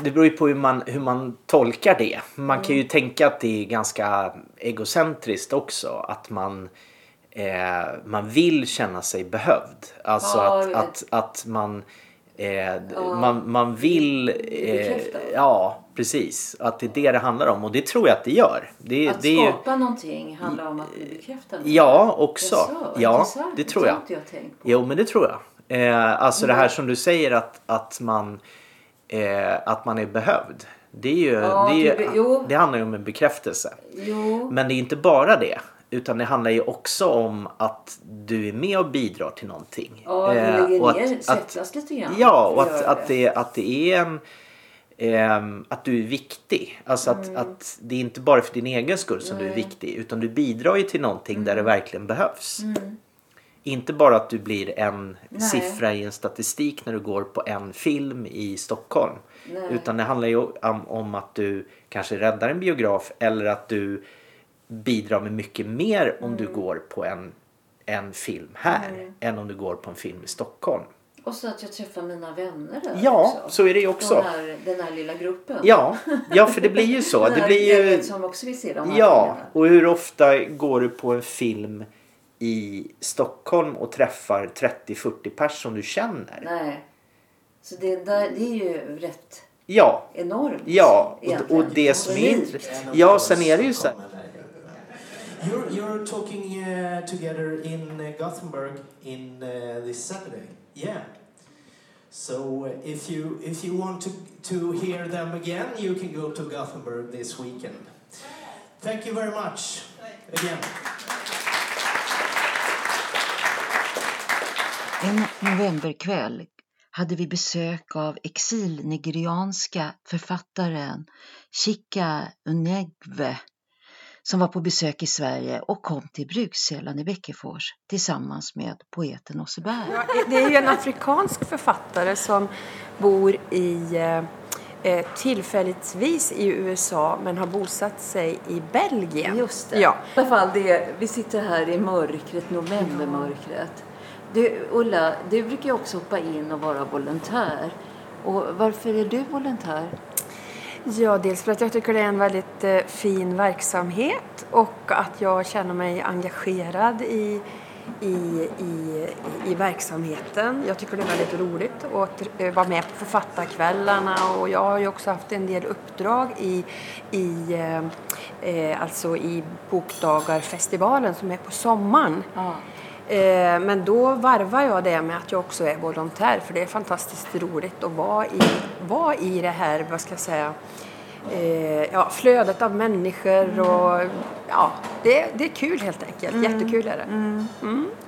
Det beror ju på hur man, hur man tolkar det. Man kan ju Mm. tänka att det är ganska egocentriskt också. Att man, eh, man vill känna sig behövd. Alltså Ja, att, att, att man, eh, man, man vill... Eh, ja, precis. Att det är det det handlar om. Och det tror jag att det gör. Det, Att det är ju, skapa någonting handlar om att bli bekräftad. Ja, också. Jaså, Ja, intressant. det tror Det jag. inte jag tänkt på. Jo, men det tror jag. Eh, alltså det här som du säger att, att, man, eh, att man är behövd. Det, är ju, Ja, det, är ju, det handlar ju om en bekräftelse. Jo, Men det är inte bara det. Utan det handlar ju också om att du är med och bidrar till någonting. ja, du Eh, lägger och ner, att, sättas lite grann. Ja, och att att, det, att det är en... ehm, att du är viktig. Alltså att, Mm. att det är inte bara för din egen skull som du är viktig. Utan du bidrar ju till någonting där det Mm. verkligen behövs. Inte bara att du blir en Nej. siffra i en statistik när du går på en film i Stockholm. Nej. Utan det handlar ju om, om att du kanske räddar en biograf eller att du bidrar med mycket mer om Mm. du går på en, en film här än om du går på en film i Stockholm. Och så att jag träffar mina vänner där Ja, också. så är det ju också. Den här, den här lilla gruppen. Ja, ja för det blir ju så. Det blir ju... som också vill se de här Ja, och hur ofta går du på en film i Stockholm och träffar 30-40 pers som du känner? Nej. Så det, där, det är ju rätt Ja, enormt. ja. Och, och det som är intressant. Ja, sen är det ju så här. You're, you're talking uh, together in uh, Gothenburg in uh, this Saturday. Yeah. So if you if you want to to hear them again, you can go to Gothenburg this weekend. Thank you very much again. En novemberkväll hade vi besök av exilnigerianska författaren Chika Unegwe som var på besök i Sverige och kom till Brukshällan i Bäckefors tillsammans med poeten Osseberg. Ja, det är en afrikansk författare som bor i eh, eh, tillfälligtvis i USA men har bosatt sig i Belgien. Just det. Ja. I alla fall, det, vi sitter här i mörkret, novembermörkret. Du, Ulla, du brukar ju också hoppa in och vara volontär. Och varför är du volontär? Ja, dels för att jag tycker det är en väldigt eh, fin verksamhet och att jag känner mig engagerad i i, i, i verksamheten. Jag tycker det är väldigt roligt att eh, vara med på författarkvällarna och jag har ju också haft en del uppdrag i, i, eh, eh, alltså i Bokdagarfestivalen som är på sommaren. Ja. Men då varvar jag det med att jag också är volontär för det är fantastiskt roligt att vara i, vara i det här, vad ska jag säga, eh, ja, flödet av människor och ja, det, det är kul helt enkelt. Jättekul är det. Mm.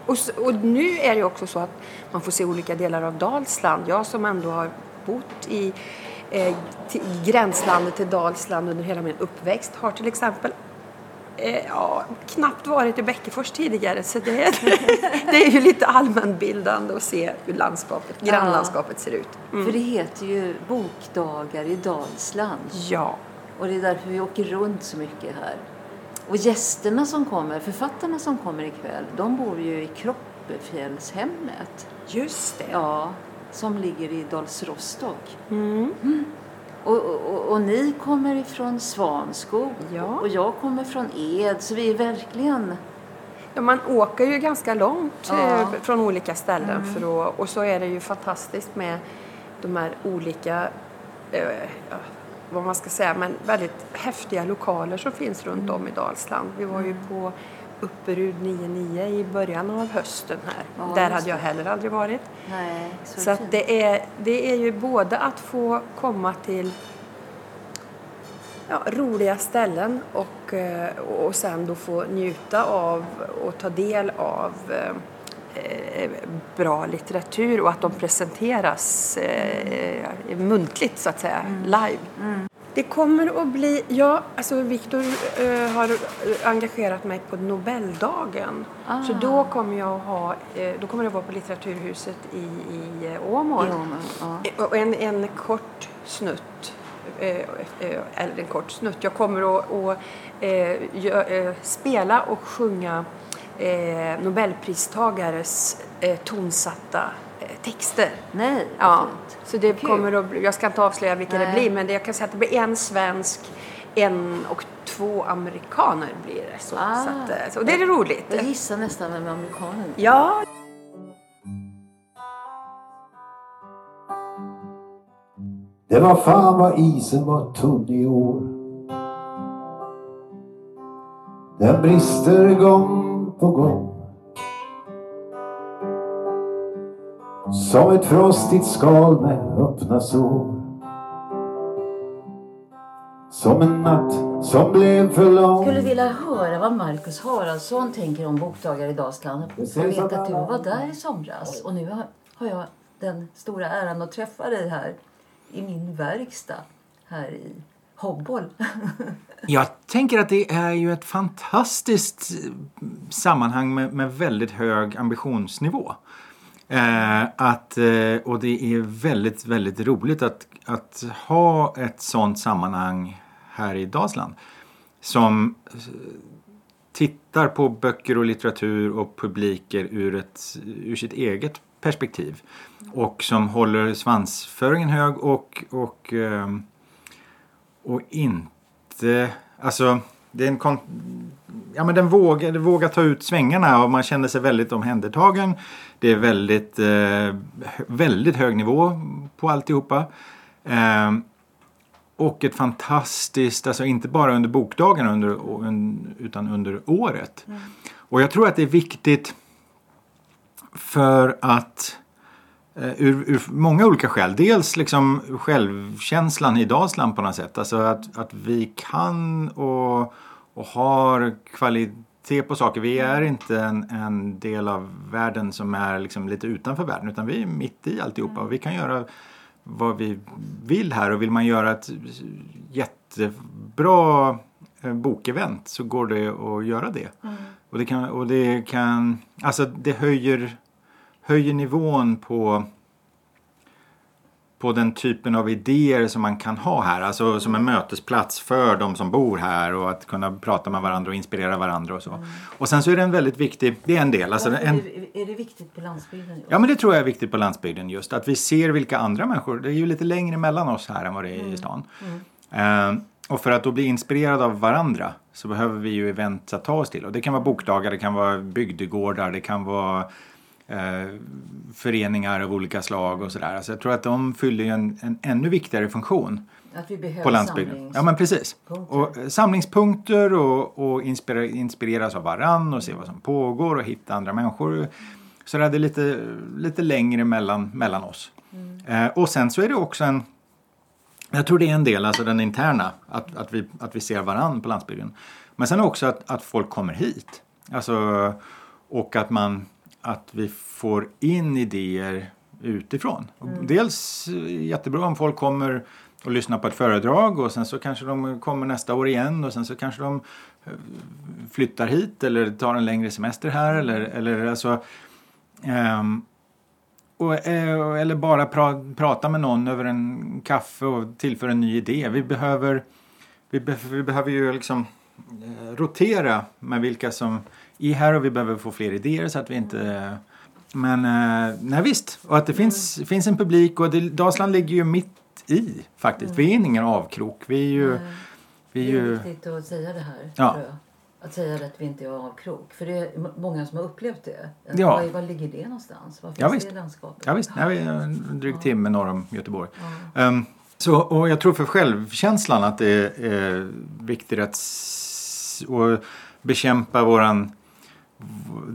Och, s- och nu är det också så att man får se olika delar av Dalsland. Jag som ändå har bott i eh, till, gränslandet till Dalsland under hela min uppväxt har till exempel Eh, ja, knappt varit i Bäckefors tidigare så det, är- det är ju lite allmänbildande att se hur landskapet, grannlandskapet ser ut. För det heter ju Bokdagar i Dalsland. Ja. Och det är därför vi åker runt så mycket här. Och gästerna som kommer, författarna som kommer ikväll, de bor ju i Kroppefjällshemmet. Just det. Ja, som ligger i Dals Rostock. Mm. Och, och, och ni kommer ifrån Svanskog Ja. och jag kommer från Ed. Så vi är verkligen... Ja, man åker ju ganska långt Ja. Mm. eh, från olika ställen för att, och så är det ju fantastiskt med de här olika, eh, vad man ska säga, men väldigt häftiga lokaler som finns runt om i Dalsland. Vi var ju på Upperud 99 i början av hösten här. Ja, Där hade jag heller aldrig varit. Nej, Så att det, är, det är ju både att få komma till ja, roliga ställen och, eh, och sen då få njuta av och ta del av eh, eh, bra litteratur och att de presenteras eh, muntligt så att säga, live. Det kommer att bli, ja, alltså Viktor eh, har engagerat mig på Nobeldagen. Så då kommer jag att ha, eh, då kommer jag vara på Litteraturhuset i, i eh, Åmål. I Åmål, ja. Eh, Och en, en kort snutt, eh, eller en kort snutt, jag kommer att, att gö- spela och sjunga Nobelpristagares tonsatta texter. Nej, Ja, fint. så det Kul. kommer att bli, jag ska inte avslöja vilka det Nej. blir men det, jag kan säga att det blir en svensk, en och två amerikaner blir det. Så, Ah. så, att, eh, så det är roligt. Jag gissar nästan vem amerikanen är. Ja, Det var fan vad isen var tunn i år. Den brister gång på gång. Som ett frostigt skal med öppna sår. Som en natt som blev för lång. skulle vilja höra vad Marcus Haraldsson tänker om bokdagar i Dalsland. Jag vet att du var där i somras och nu har, jag den stora äran att träffa dig här i min verkstad här i Hobbol. Jag tänker att det är ju ett fantastiskt sammanhang med, med väldigt hög ambitionsnivå. Eh, att, eh, och det är väldigt, väldigt roligt att, att ha ett sånt sammanhang här i Dalsland. Som eh, tittar på böcker och litteratur och publiker ur, ett, ur sitt eget perspektiv. Och som håller svansföringen hög och, och, eh, och inte... Alltså, det är en kon, ja, men den vågar, den vågar ta ut svängarna och man känner sig väldigt omhändertagen. Det är väldigt, eh, väldigt hög nivå på alltihopa. Ehm, och ett fantastiskt, alltså inte bara under bokdagarna under, utan under året. Och jag tror att det är viktigt för att eh, ur, ur många olika skäl. Dels liksom självkänslan i Dalsland på något sätt. Alltså att, att vi kan och, och har kvalitet på saker. Vi är inte en, en del av världen som är liksom lite utanför världen utan vi är mitt i alltihopa. Och vi kan göra vad vi vill här och vill man göra ett jättebra eh, bokevent så går det att göra det. Och det kan, och det kan, alltså det höjer, höjer nivån på på den typen av idéer som man kan ha här. Alltså som en mötesplats för de som bor här och att kunna prata med varandra och inspirera varandra och så. Och sen så är det en väldigt viktig, det är en del. Alltså en, är, det, viktigt på landsbygden? Ja men det tror jag är viktigt på landsbygden just. Att vi ser vilka andra människor, det är ju lite längre mellan oss här än vad det är i stan. Eh, och för att då bli inspirerad av varandra så behöver vi ju event att ta oss till. Och det kan vara bokdagar, det kan vara bygdegårdar, det kan vara eh, föreningar av olika slag och sådär. Så jag tror att de fyller ju en, en ännu viktigare funktion Att vi behöver på landsbygden. Ja men precis. Och eh, samlingspunkter och, och inspira, inspireras av varann och se vad som pågår och hitta andra människor. Så det är lite, lite längre mellan, mellan oss. Eh, och sen så är det också en jag tror det är en del, alltså den interna, att, att, vi, att vi ser varann på landsbygden. Men sen också att, att folk kommer hit. Alltså, och att, man, att vi får in idéer utifrån. Och Dels eh, jättebra om folk kommer och lyssnar på ett föredrag och sen så kanske de kommer nästa år igen och sen så kanske de eh, flyttar hit eller tar en längre semester här eller, eller alltså ehm, och, eh, eller bara pra, prata med någon över en kaffe och tillföra en ny idé. Vi behöver, vi, be, vi behöver ju liksom rotera med vilka som är här och vi behöver få fler idéer så att vi inte... Men eh, nej visst, och att det finns, finns en publik och det, Dalsland ligger ju mitt i faktiskt. Vi är ingen avkrok. Vi är ju... Vi är Det är ju viktigt att säga det här. Ja. Tror jag. Att säga att vi inte är avkrok. För det är många som har upplevt det. Ja. Var, var ligger det någonstans? Var finns Ja, det visst. i landskapet? Ja visst, nej, vi är en dryg timme norr om Göteborg. Ehm, så, och jag tror för självkänslan att det är viktigt att och bekämpa våran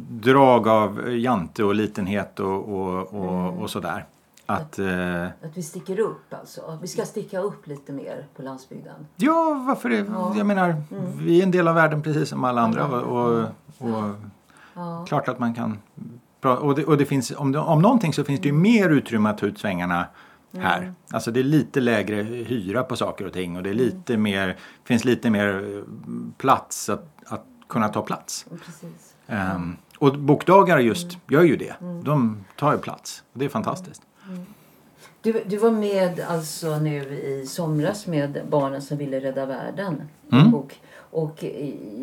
drag av jante och litenhet och, och, och, och sådär. Att, eh, Att vi sticker upp alltså. Vi ska sticka upp lite mer på landsbygden. ja, varför det? Ja. Jag menar, Mm. vi är en del av världen precis som alla andra. Och, och, och Ja. klart att man kan... Och det, och det finns, om, det, om någonting så finns det ju mer utrymme att ta ut svängarna här. Mm. Alltså det är lite lägre hyra på saker och ting och det är lite mer, finns lite mer eh, plats att, att kunna ta plats. Precis. Ehm, och bokdagar just Mm. gör ju det. De tar ju plats. Det är fantastiskt. Du, du var med alltså nu i somras med Barnen som ville rädda världen. Mm. Bok. Och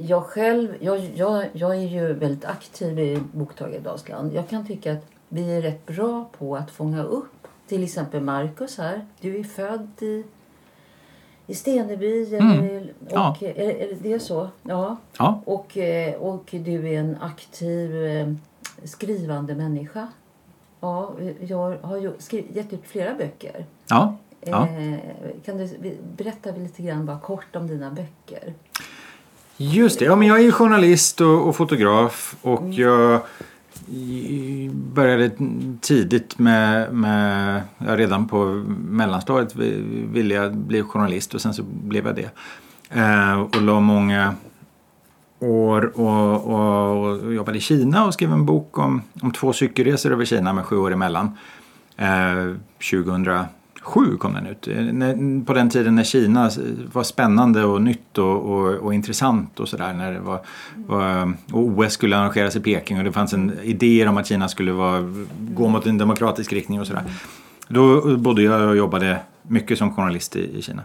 jag själv, jag, jag, jag är ju väldigt aktiv i Boktaget Dalsland. Jag kan tycka att vi är rätt bra på att fånga upp till exempel Markus här. Du är född i, i Steneby. Mm. Eller, Ja. och, är, är det så? Ja. Ja. Och, eh, och du är en aktiv eh, skrivande människa. Ja, jag har ju skri- gett ut flera böcker. Ja. ja. Eh, kan du berätta lite grann bara kort om dina böcker? Just det, ja, men jag är ju journalist och, och fotograf och Mm. jag började tidigt med, med ja, redan på mellanstadiet ville jag bli journalist och sen så blev jag det. Eh, och la många år och, och, och jobbade i Kina och skrev en bok om, om två cykelresor över Kina med sju år emellan. Eh, 2007 kom den ut. Eh, på den tiden när Kina eh, var spännande och nytt och, och, och intressant och sådär. När det var, var, och OS skulle arrangeras i Peking och det fanns en idéer om att Kina skulle vara, gå mot en demokratisk riktning och sådär. Då bodde jag och jobbade mycket som journalist i, i Kina.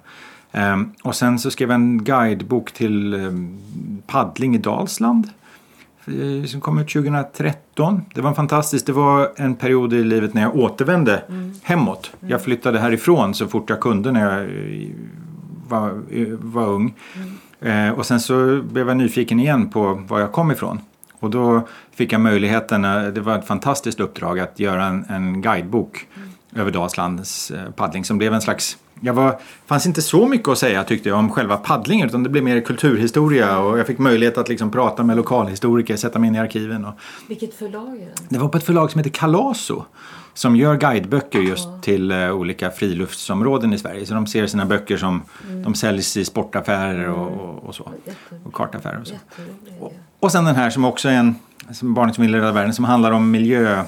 Ehm, och sen så skrev jag en guidebok till um, paddling i Dalsland. Som kom ut 2013. Det var fantastiskt. Det var en period i livet när jag återvände hemåt. Jag flyttade härifrån så fort jag kunde när jag eh, var, eh, var ung. Eh, och sen så blev jag nyfiken igen på var jag kom ifrån. Och då fick jag möjligheten, eh, det var ett fantastiskt uppdrag att göra en, en guidebok över Dalslands paddling som blev en slags jag var, fanns inte så mycket att säga tyckte jag om själva paddlingen utan det blev mer kulturhistoria och jag fick möjlighet att liksom prata med lokalhistoriker, sätta mig in i arkiven. Och Vilket förlag är det? det var på ett förlag som heter Kalaso som gör guideböcker just till eh, olika friluftsområden i Sverige. Så de ser sina böcker som de säljs i sportaffärer och, och, och så. Och kartaffärer och så. Och, och sen den här som också är en, som Barnet som vill rädda världen, som handlar om miljö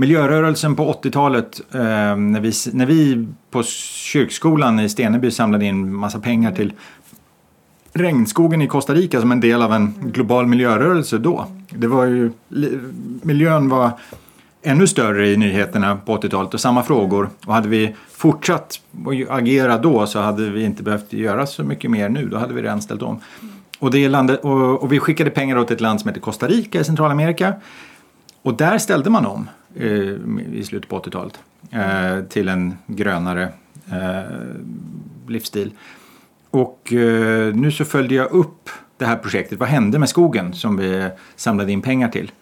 Miljörörelsen på 80-talet eh, när, vi, när vi på kyrkskolan i Steneby samlade in massa pengar till regnskogen i Costa Rica som en del av en global miljörörelse då. Det var ju, miljön var ännu större i nyheterna på 80-talet och samma frågor. Och hade vi fortsatt att agera då så hade vi inte behövt göra så mycket mer nu. Då hade vi redan ställt om. Och, det landet, och, och vi skickade pengar åt ett land som heter Costa Rica i Centralamerika. Och där ställde man om i slutet på 80-talet eh, till en grönare eh, livsstil. Och eh, nu så följde jag upp det här projektet. Vad hände med skogen som vi samlade in pengar till?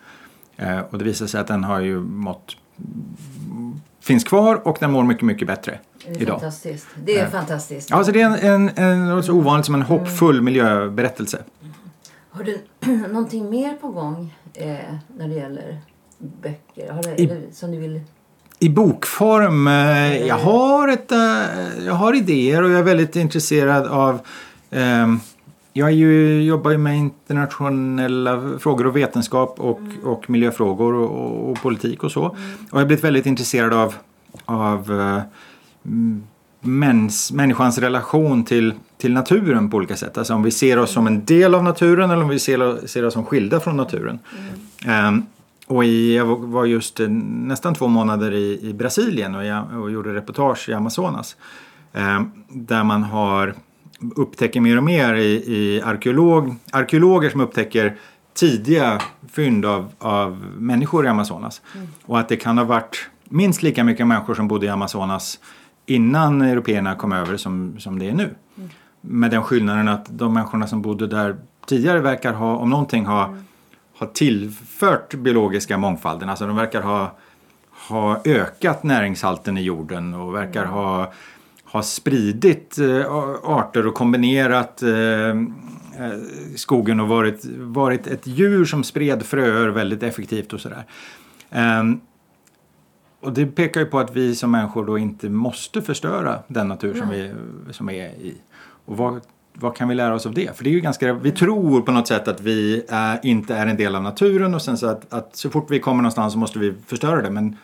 Eh, och det visade sig att den har ju mått finns kvar och den mår mycket, mycket bättre Det är idag. fantastiskt. Det är Eh, fantastiskt. Ja, det är en, en, en något så ovanligt som en hoppfull miljöberättelse. Har du någonting mer på gång eh, när det gäller böcker? Har du, I- som du vill... I bokform, eh, jag, har ett, eh, jag har idéer och jag är väldigt intresserad av ehm, jag är ju, jobbar ju med internationella frågor och vetenskap och, och miljöfrågor och, och, och politik och så. Och jag har blivit väldigt intresserad av, av mm, mäns, människans relation till, till naturen på olika sätt. Alltså om vi ser oss som en del av naturen eller om vi ser, ser oss som skilda från naturen. Ehm, och i, jag var just eh, nästan två månader i, i Brasilien och, jag, och gjorde reportage i Amazonas. Eh, där man har upptäcker mer och mer i, i arkeolog, arkeologer som upptäcker tidiga fynd av, av människor i Amazonas. Och att det kan ha varit minst lika mycket människor som bodde i Amazonas innan européerna kom över som, som det är nu. Med den skillnaden att de människorna som bodde där tidigare verkar ha, om någonting, ha har tillfört biologiska mångfalden. Alltså de verkar ha, ha ökat näringshalten i jorden och verkar ha, ha spridit eh, arter och kombinerat eh, eh, skogen och varit, varit ett djur som spred fröer väldigt effektivt och sådär. Um, och det pekar ju på att vi som människor då inte måste förstöra den natur som vi som är i. Och vad, vad kan vi lära oss av det? För det är ju ganska, vi tror på något sätt att vi är, inte är en del av naturen och sen så att, att så fort vi kommer någonstans så måste vi förstöra det. Men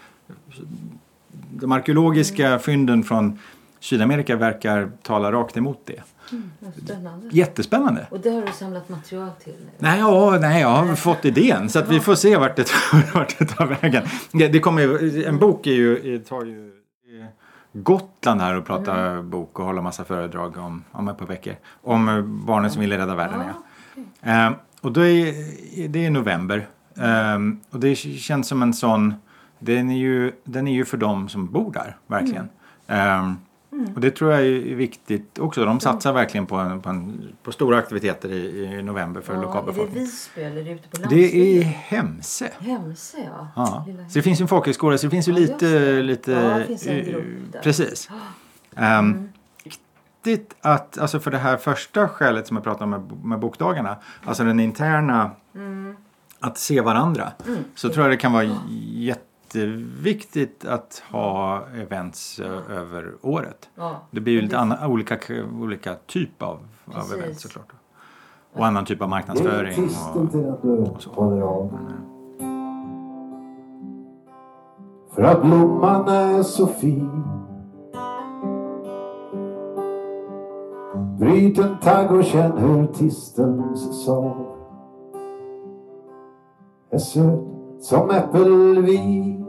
de arkeologiska fynden från Sydamerika verkar tala rakt emot det. Mm, spännande. Jättespännande. Och det har du samlat material till nu? Nej, ja, nej, jag har fått idén så att vi får se vart det, vart det tar vägen. Det, det kommer, en bok är ju, tar ju Gotland här och pratar Mm. bok och håller massa föredrag om, om ett par veckor. Om barnen som ville rädda världen. Ja. Eh, och då är, det är november. Eh, och det känns som en sån, den är ju, den är ju för dem som bor där, verkligen. Eh, och det tror jag är viktigt också. De satsar verkligen på, en, på, en, på stora aktiviteter i, i november för Ja, är det lokalbefolkningen. Visby eller är det ute på Det landsbygden? är Hemse. Hemse, ja. Ja. Så det finns ju en folkhögskola så det finns ju Ja, lite... det. lite Ja, det finns en eh, grupp där. Precis. Um, Viktigt att, alltså för det här första skälet som jag pratade om med, med bokdagarna, alltså den interna, Mm. att se varandra, Mm. så tror jag det kan vara jätteviktigt att ha events ö- över året. Ja. Det blir ju Och lite det- anna, olika, olika typ av, av Precis. event såklart. Och annan typ av marknadsföring. Och, håller av. För att blomman är så fin. Bryt en tagg och känn hur tistelns sav är söt som äppelvin.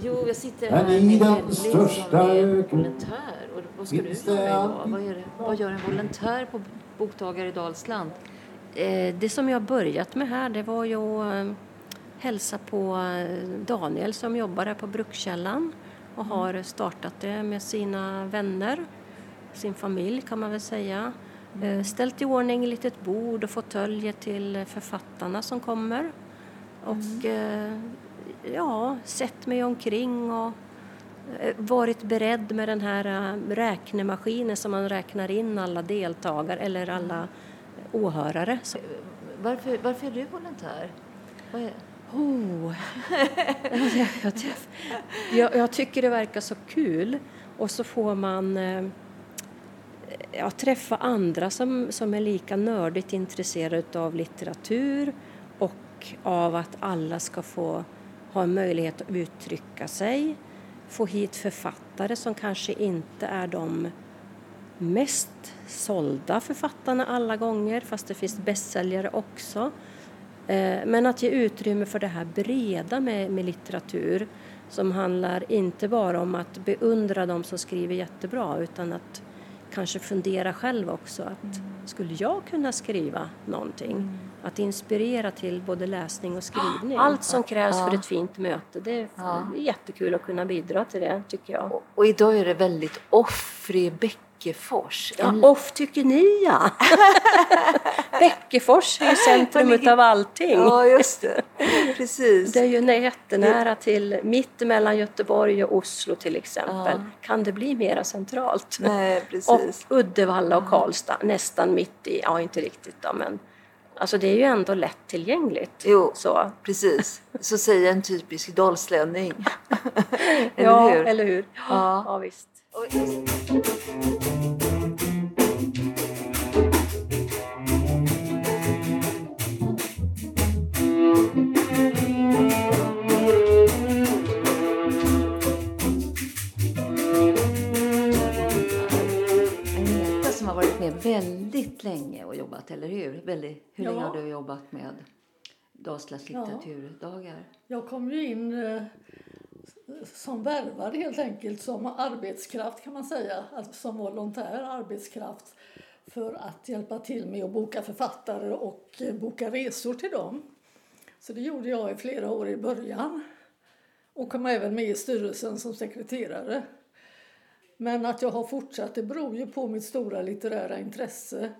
Jo, jag sitter Men här i med den största öken volontär. Och vad ska du finns det idag? alltid- Vad, vad gör en volontär på Bokdagar i Dalsland? Eh, Det som jag börjat med här det var ju att eh, hälsa på eh, Daniel som jobbar här på Brukskällan och har startat det med sina vänner, sin familj kan man väl säga. Eh, Ställt i ordning ett litet bord och fåtöljer till författarna som kommer. Och eh, ja, sett mig omkring och varit beredd med den här eh, räknemaskinen som man räknar in alla deltagare eller alla åhörare. Så, Varför, varför är du volontär? Vad är... oh. jag, jag, jag, jag tycker det verkar så kul och så får man eh, ja, träffa andra som, som är lika nördigt intresserade av litteratur och av att alla ska få ha en möjlighet att uttrycka sig. Få hit författare som kanske inte är de mest sålda författarna alla gånger, fast det finns bästsäljare också. Eh, men att ge utrymme för det här breda med, med litteratur som handlar inte bara om att beundra de som skriver jättebra utan att kanske fundera själv också. Att skulle jag kunna skriva någonting? Att inspirera till både läsning och skrivning. Allt som krävs Ja. för ett fint möte. Det är Ja. jättekul att kunna bidra till det tycker jag. Och, och idag är det väldigt offrig Bäckefors. Ja, off tycker ni ja! Bäckefors är ju centrum av allting. Ja, just det. Precis. Det är ju nä- jättenära till, mitt mellan Göteborg och Oslo till exempel. Ja. Kan det bli mera centralt? Nej, precis. Och Uddevalla och Karlstad nästan mitt i, ja inte riktigt då men Alltså det är ju ändå lättillgängligt. Jo, så. precis. Så säger en typisk dalslänning. eller ja, hur? eller hur? Ja. ja visst. Agneta som har varit med väldigt länge och jobbat, eller hur? Väldigt, hur länge Ja. har du jobbat med Dalslands Ja. litteraturdagar? Jag kom ju in eh, som värvad helt enkelt, som arbetskraft kan man säga, alltså som volontär arbetskraft för att hjälpa till med att boka författare och eh, boka resor till dem. Så det gjorde jag i flera år i början. Och kom även med i styrelsen som sekreterare. Men att jag har fortsatt det beror ju på mitt stora litterära intresse.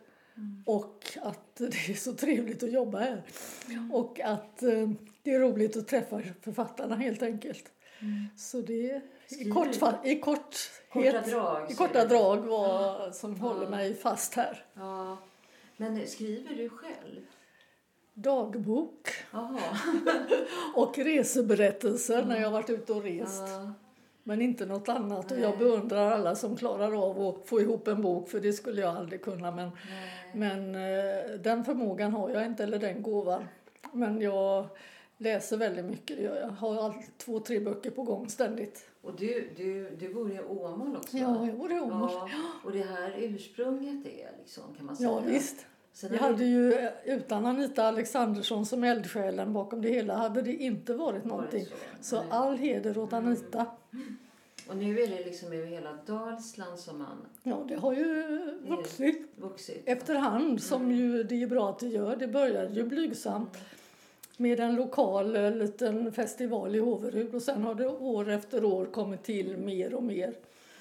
Och att det är så trevligt att jobba här. Och att eh, det är roligt att träffa författarna helt enkelt. Så det i, Skriver kortfa- i kort, Korta drag, i korta drag var, som Ja. håller mig fast här. Ja. Men skriver du själv? Dagbok och reseberättelser när jag har varit ute och rest. Ja. Men inte något annat. Och jag beundrar alla som klarar av att få ihop en bok för det skulle jag aldrig kunna. Men, men eh, den förmågan har jag inte, eller den gåvan. Men jag läser väldigt mycket. det gör Jag har allt, två, tre böcker på gång ständigt. Och du, du, du bor i Åmål också? Ja, jag bor i Åmål. Ja. Och det här ursprunget är liksom, kan man säga? Ja, visst. Sen hade ju, eh, utan Anita Alexandersson som eldsjälen bakom det hela hade det inte varit någonting. så, Så all heder åt Anita. Och nu är det liksom över hela Dalsland som man Ja, det har ju vuxit. vuxit. Efterhand, som ju det är bra att det gör. Det började ju blygsamt med en lokal eh, liten festival i Håverud och sen har det år efter år kommit till mer och mer.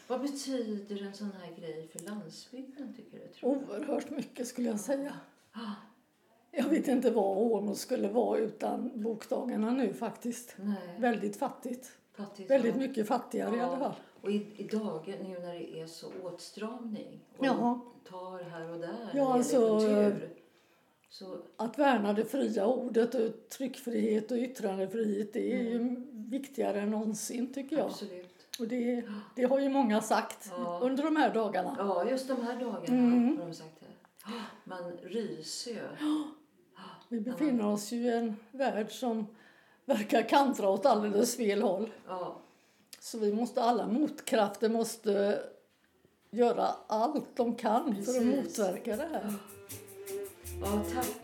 Vad betyder en sån här grej för landsbygden tycker du? Tror? Oerhört mycket skulle jag säga. Jag vet inte vad Åmål skulle vara utan bokdagarna nu faktiskt. Nej. Väldigt fattigt. Fattigt, Väldigt ja. mycket fattigare i alla fall. Och i, i dagen nu när det är så åtstramning och Ja. tar här och där Ja, alltså, kultur. Så, Att värna det fria ordet och tryckfrihet och yttrandefrihet det är ju viktigare än någonsin tycker jag. Absolut. Och det, det har ju många sagt Ja. under de här dagarna. ja, just de här dagarna Mm. har de sagt det. Man Rysö. Vi befinner oss ju i en värld som verkar kantra åt alldeles fel håll. Ja. Så vi måste, alla motkrafter måste göra allt de kan för att Precis. motverka det här ja, tack.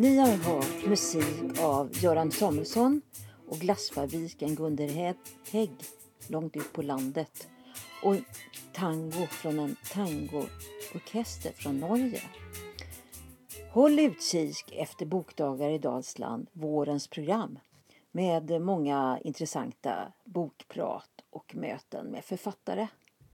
Ni har hört musik av Göran Samuelsson och glassfabriken Gunder Hägg långt ut på landet och tango från en tangoorkester från Norge. Håll utkik efter Bokdagar i Dalsland, vårens program med många intressanta bokprat och möten med författare.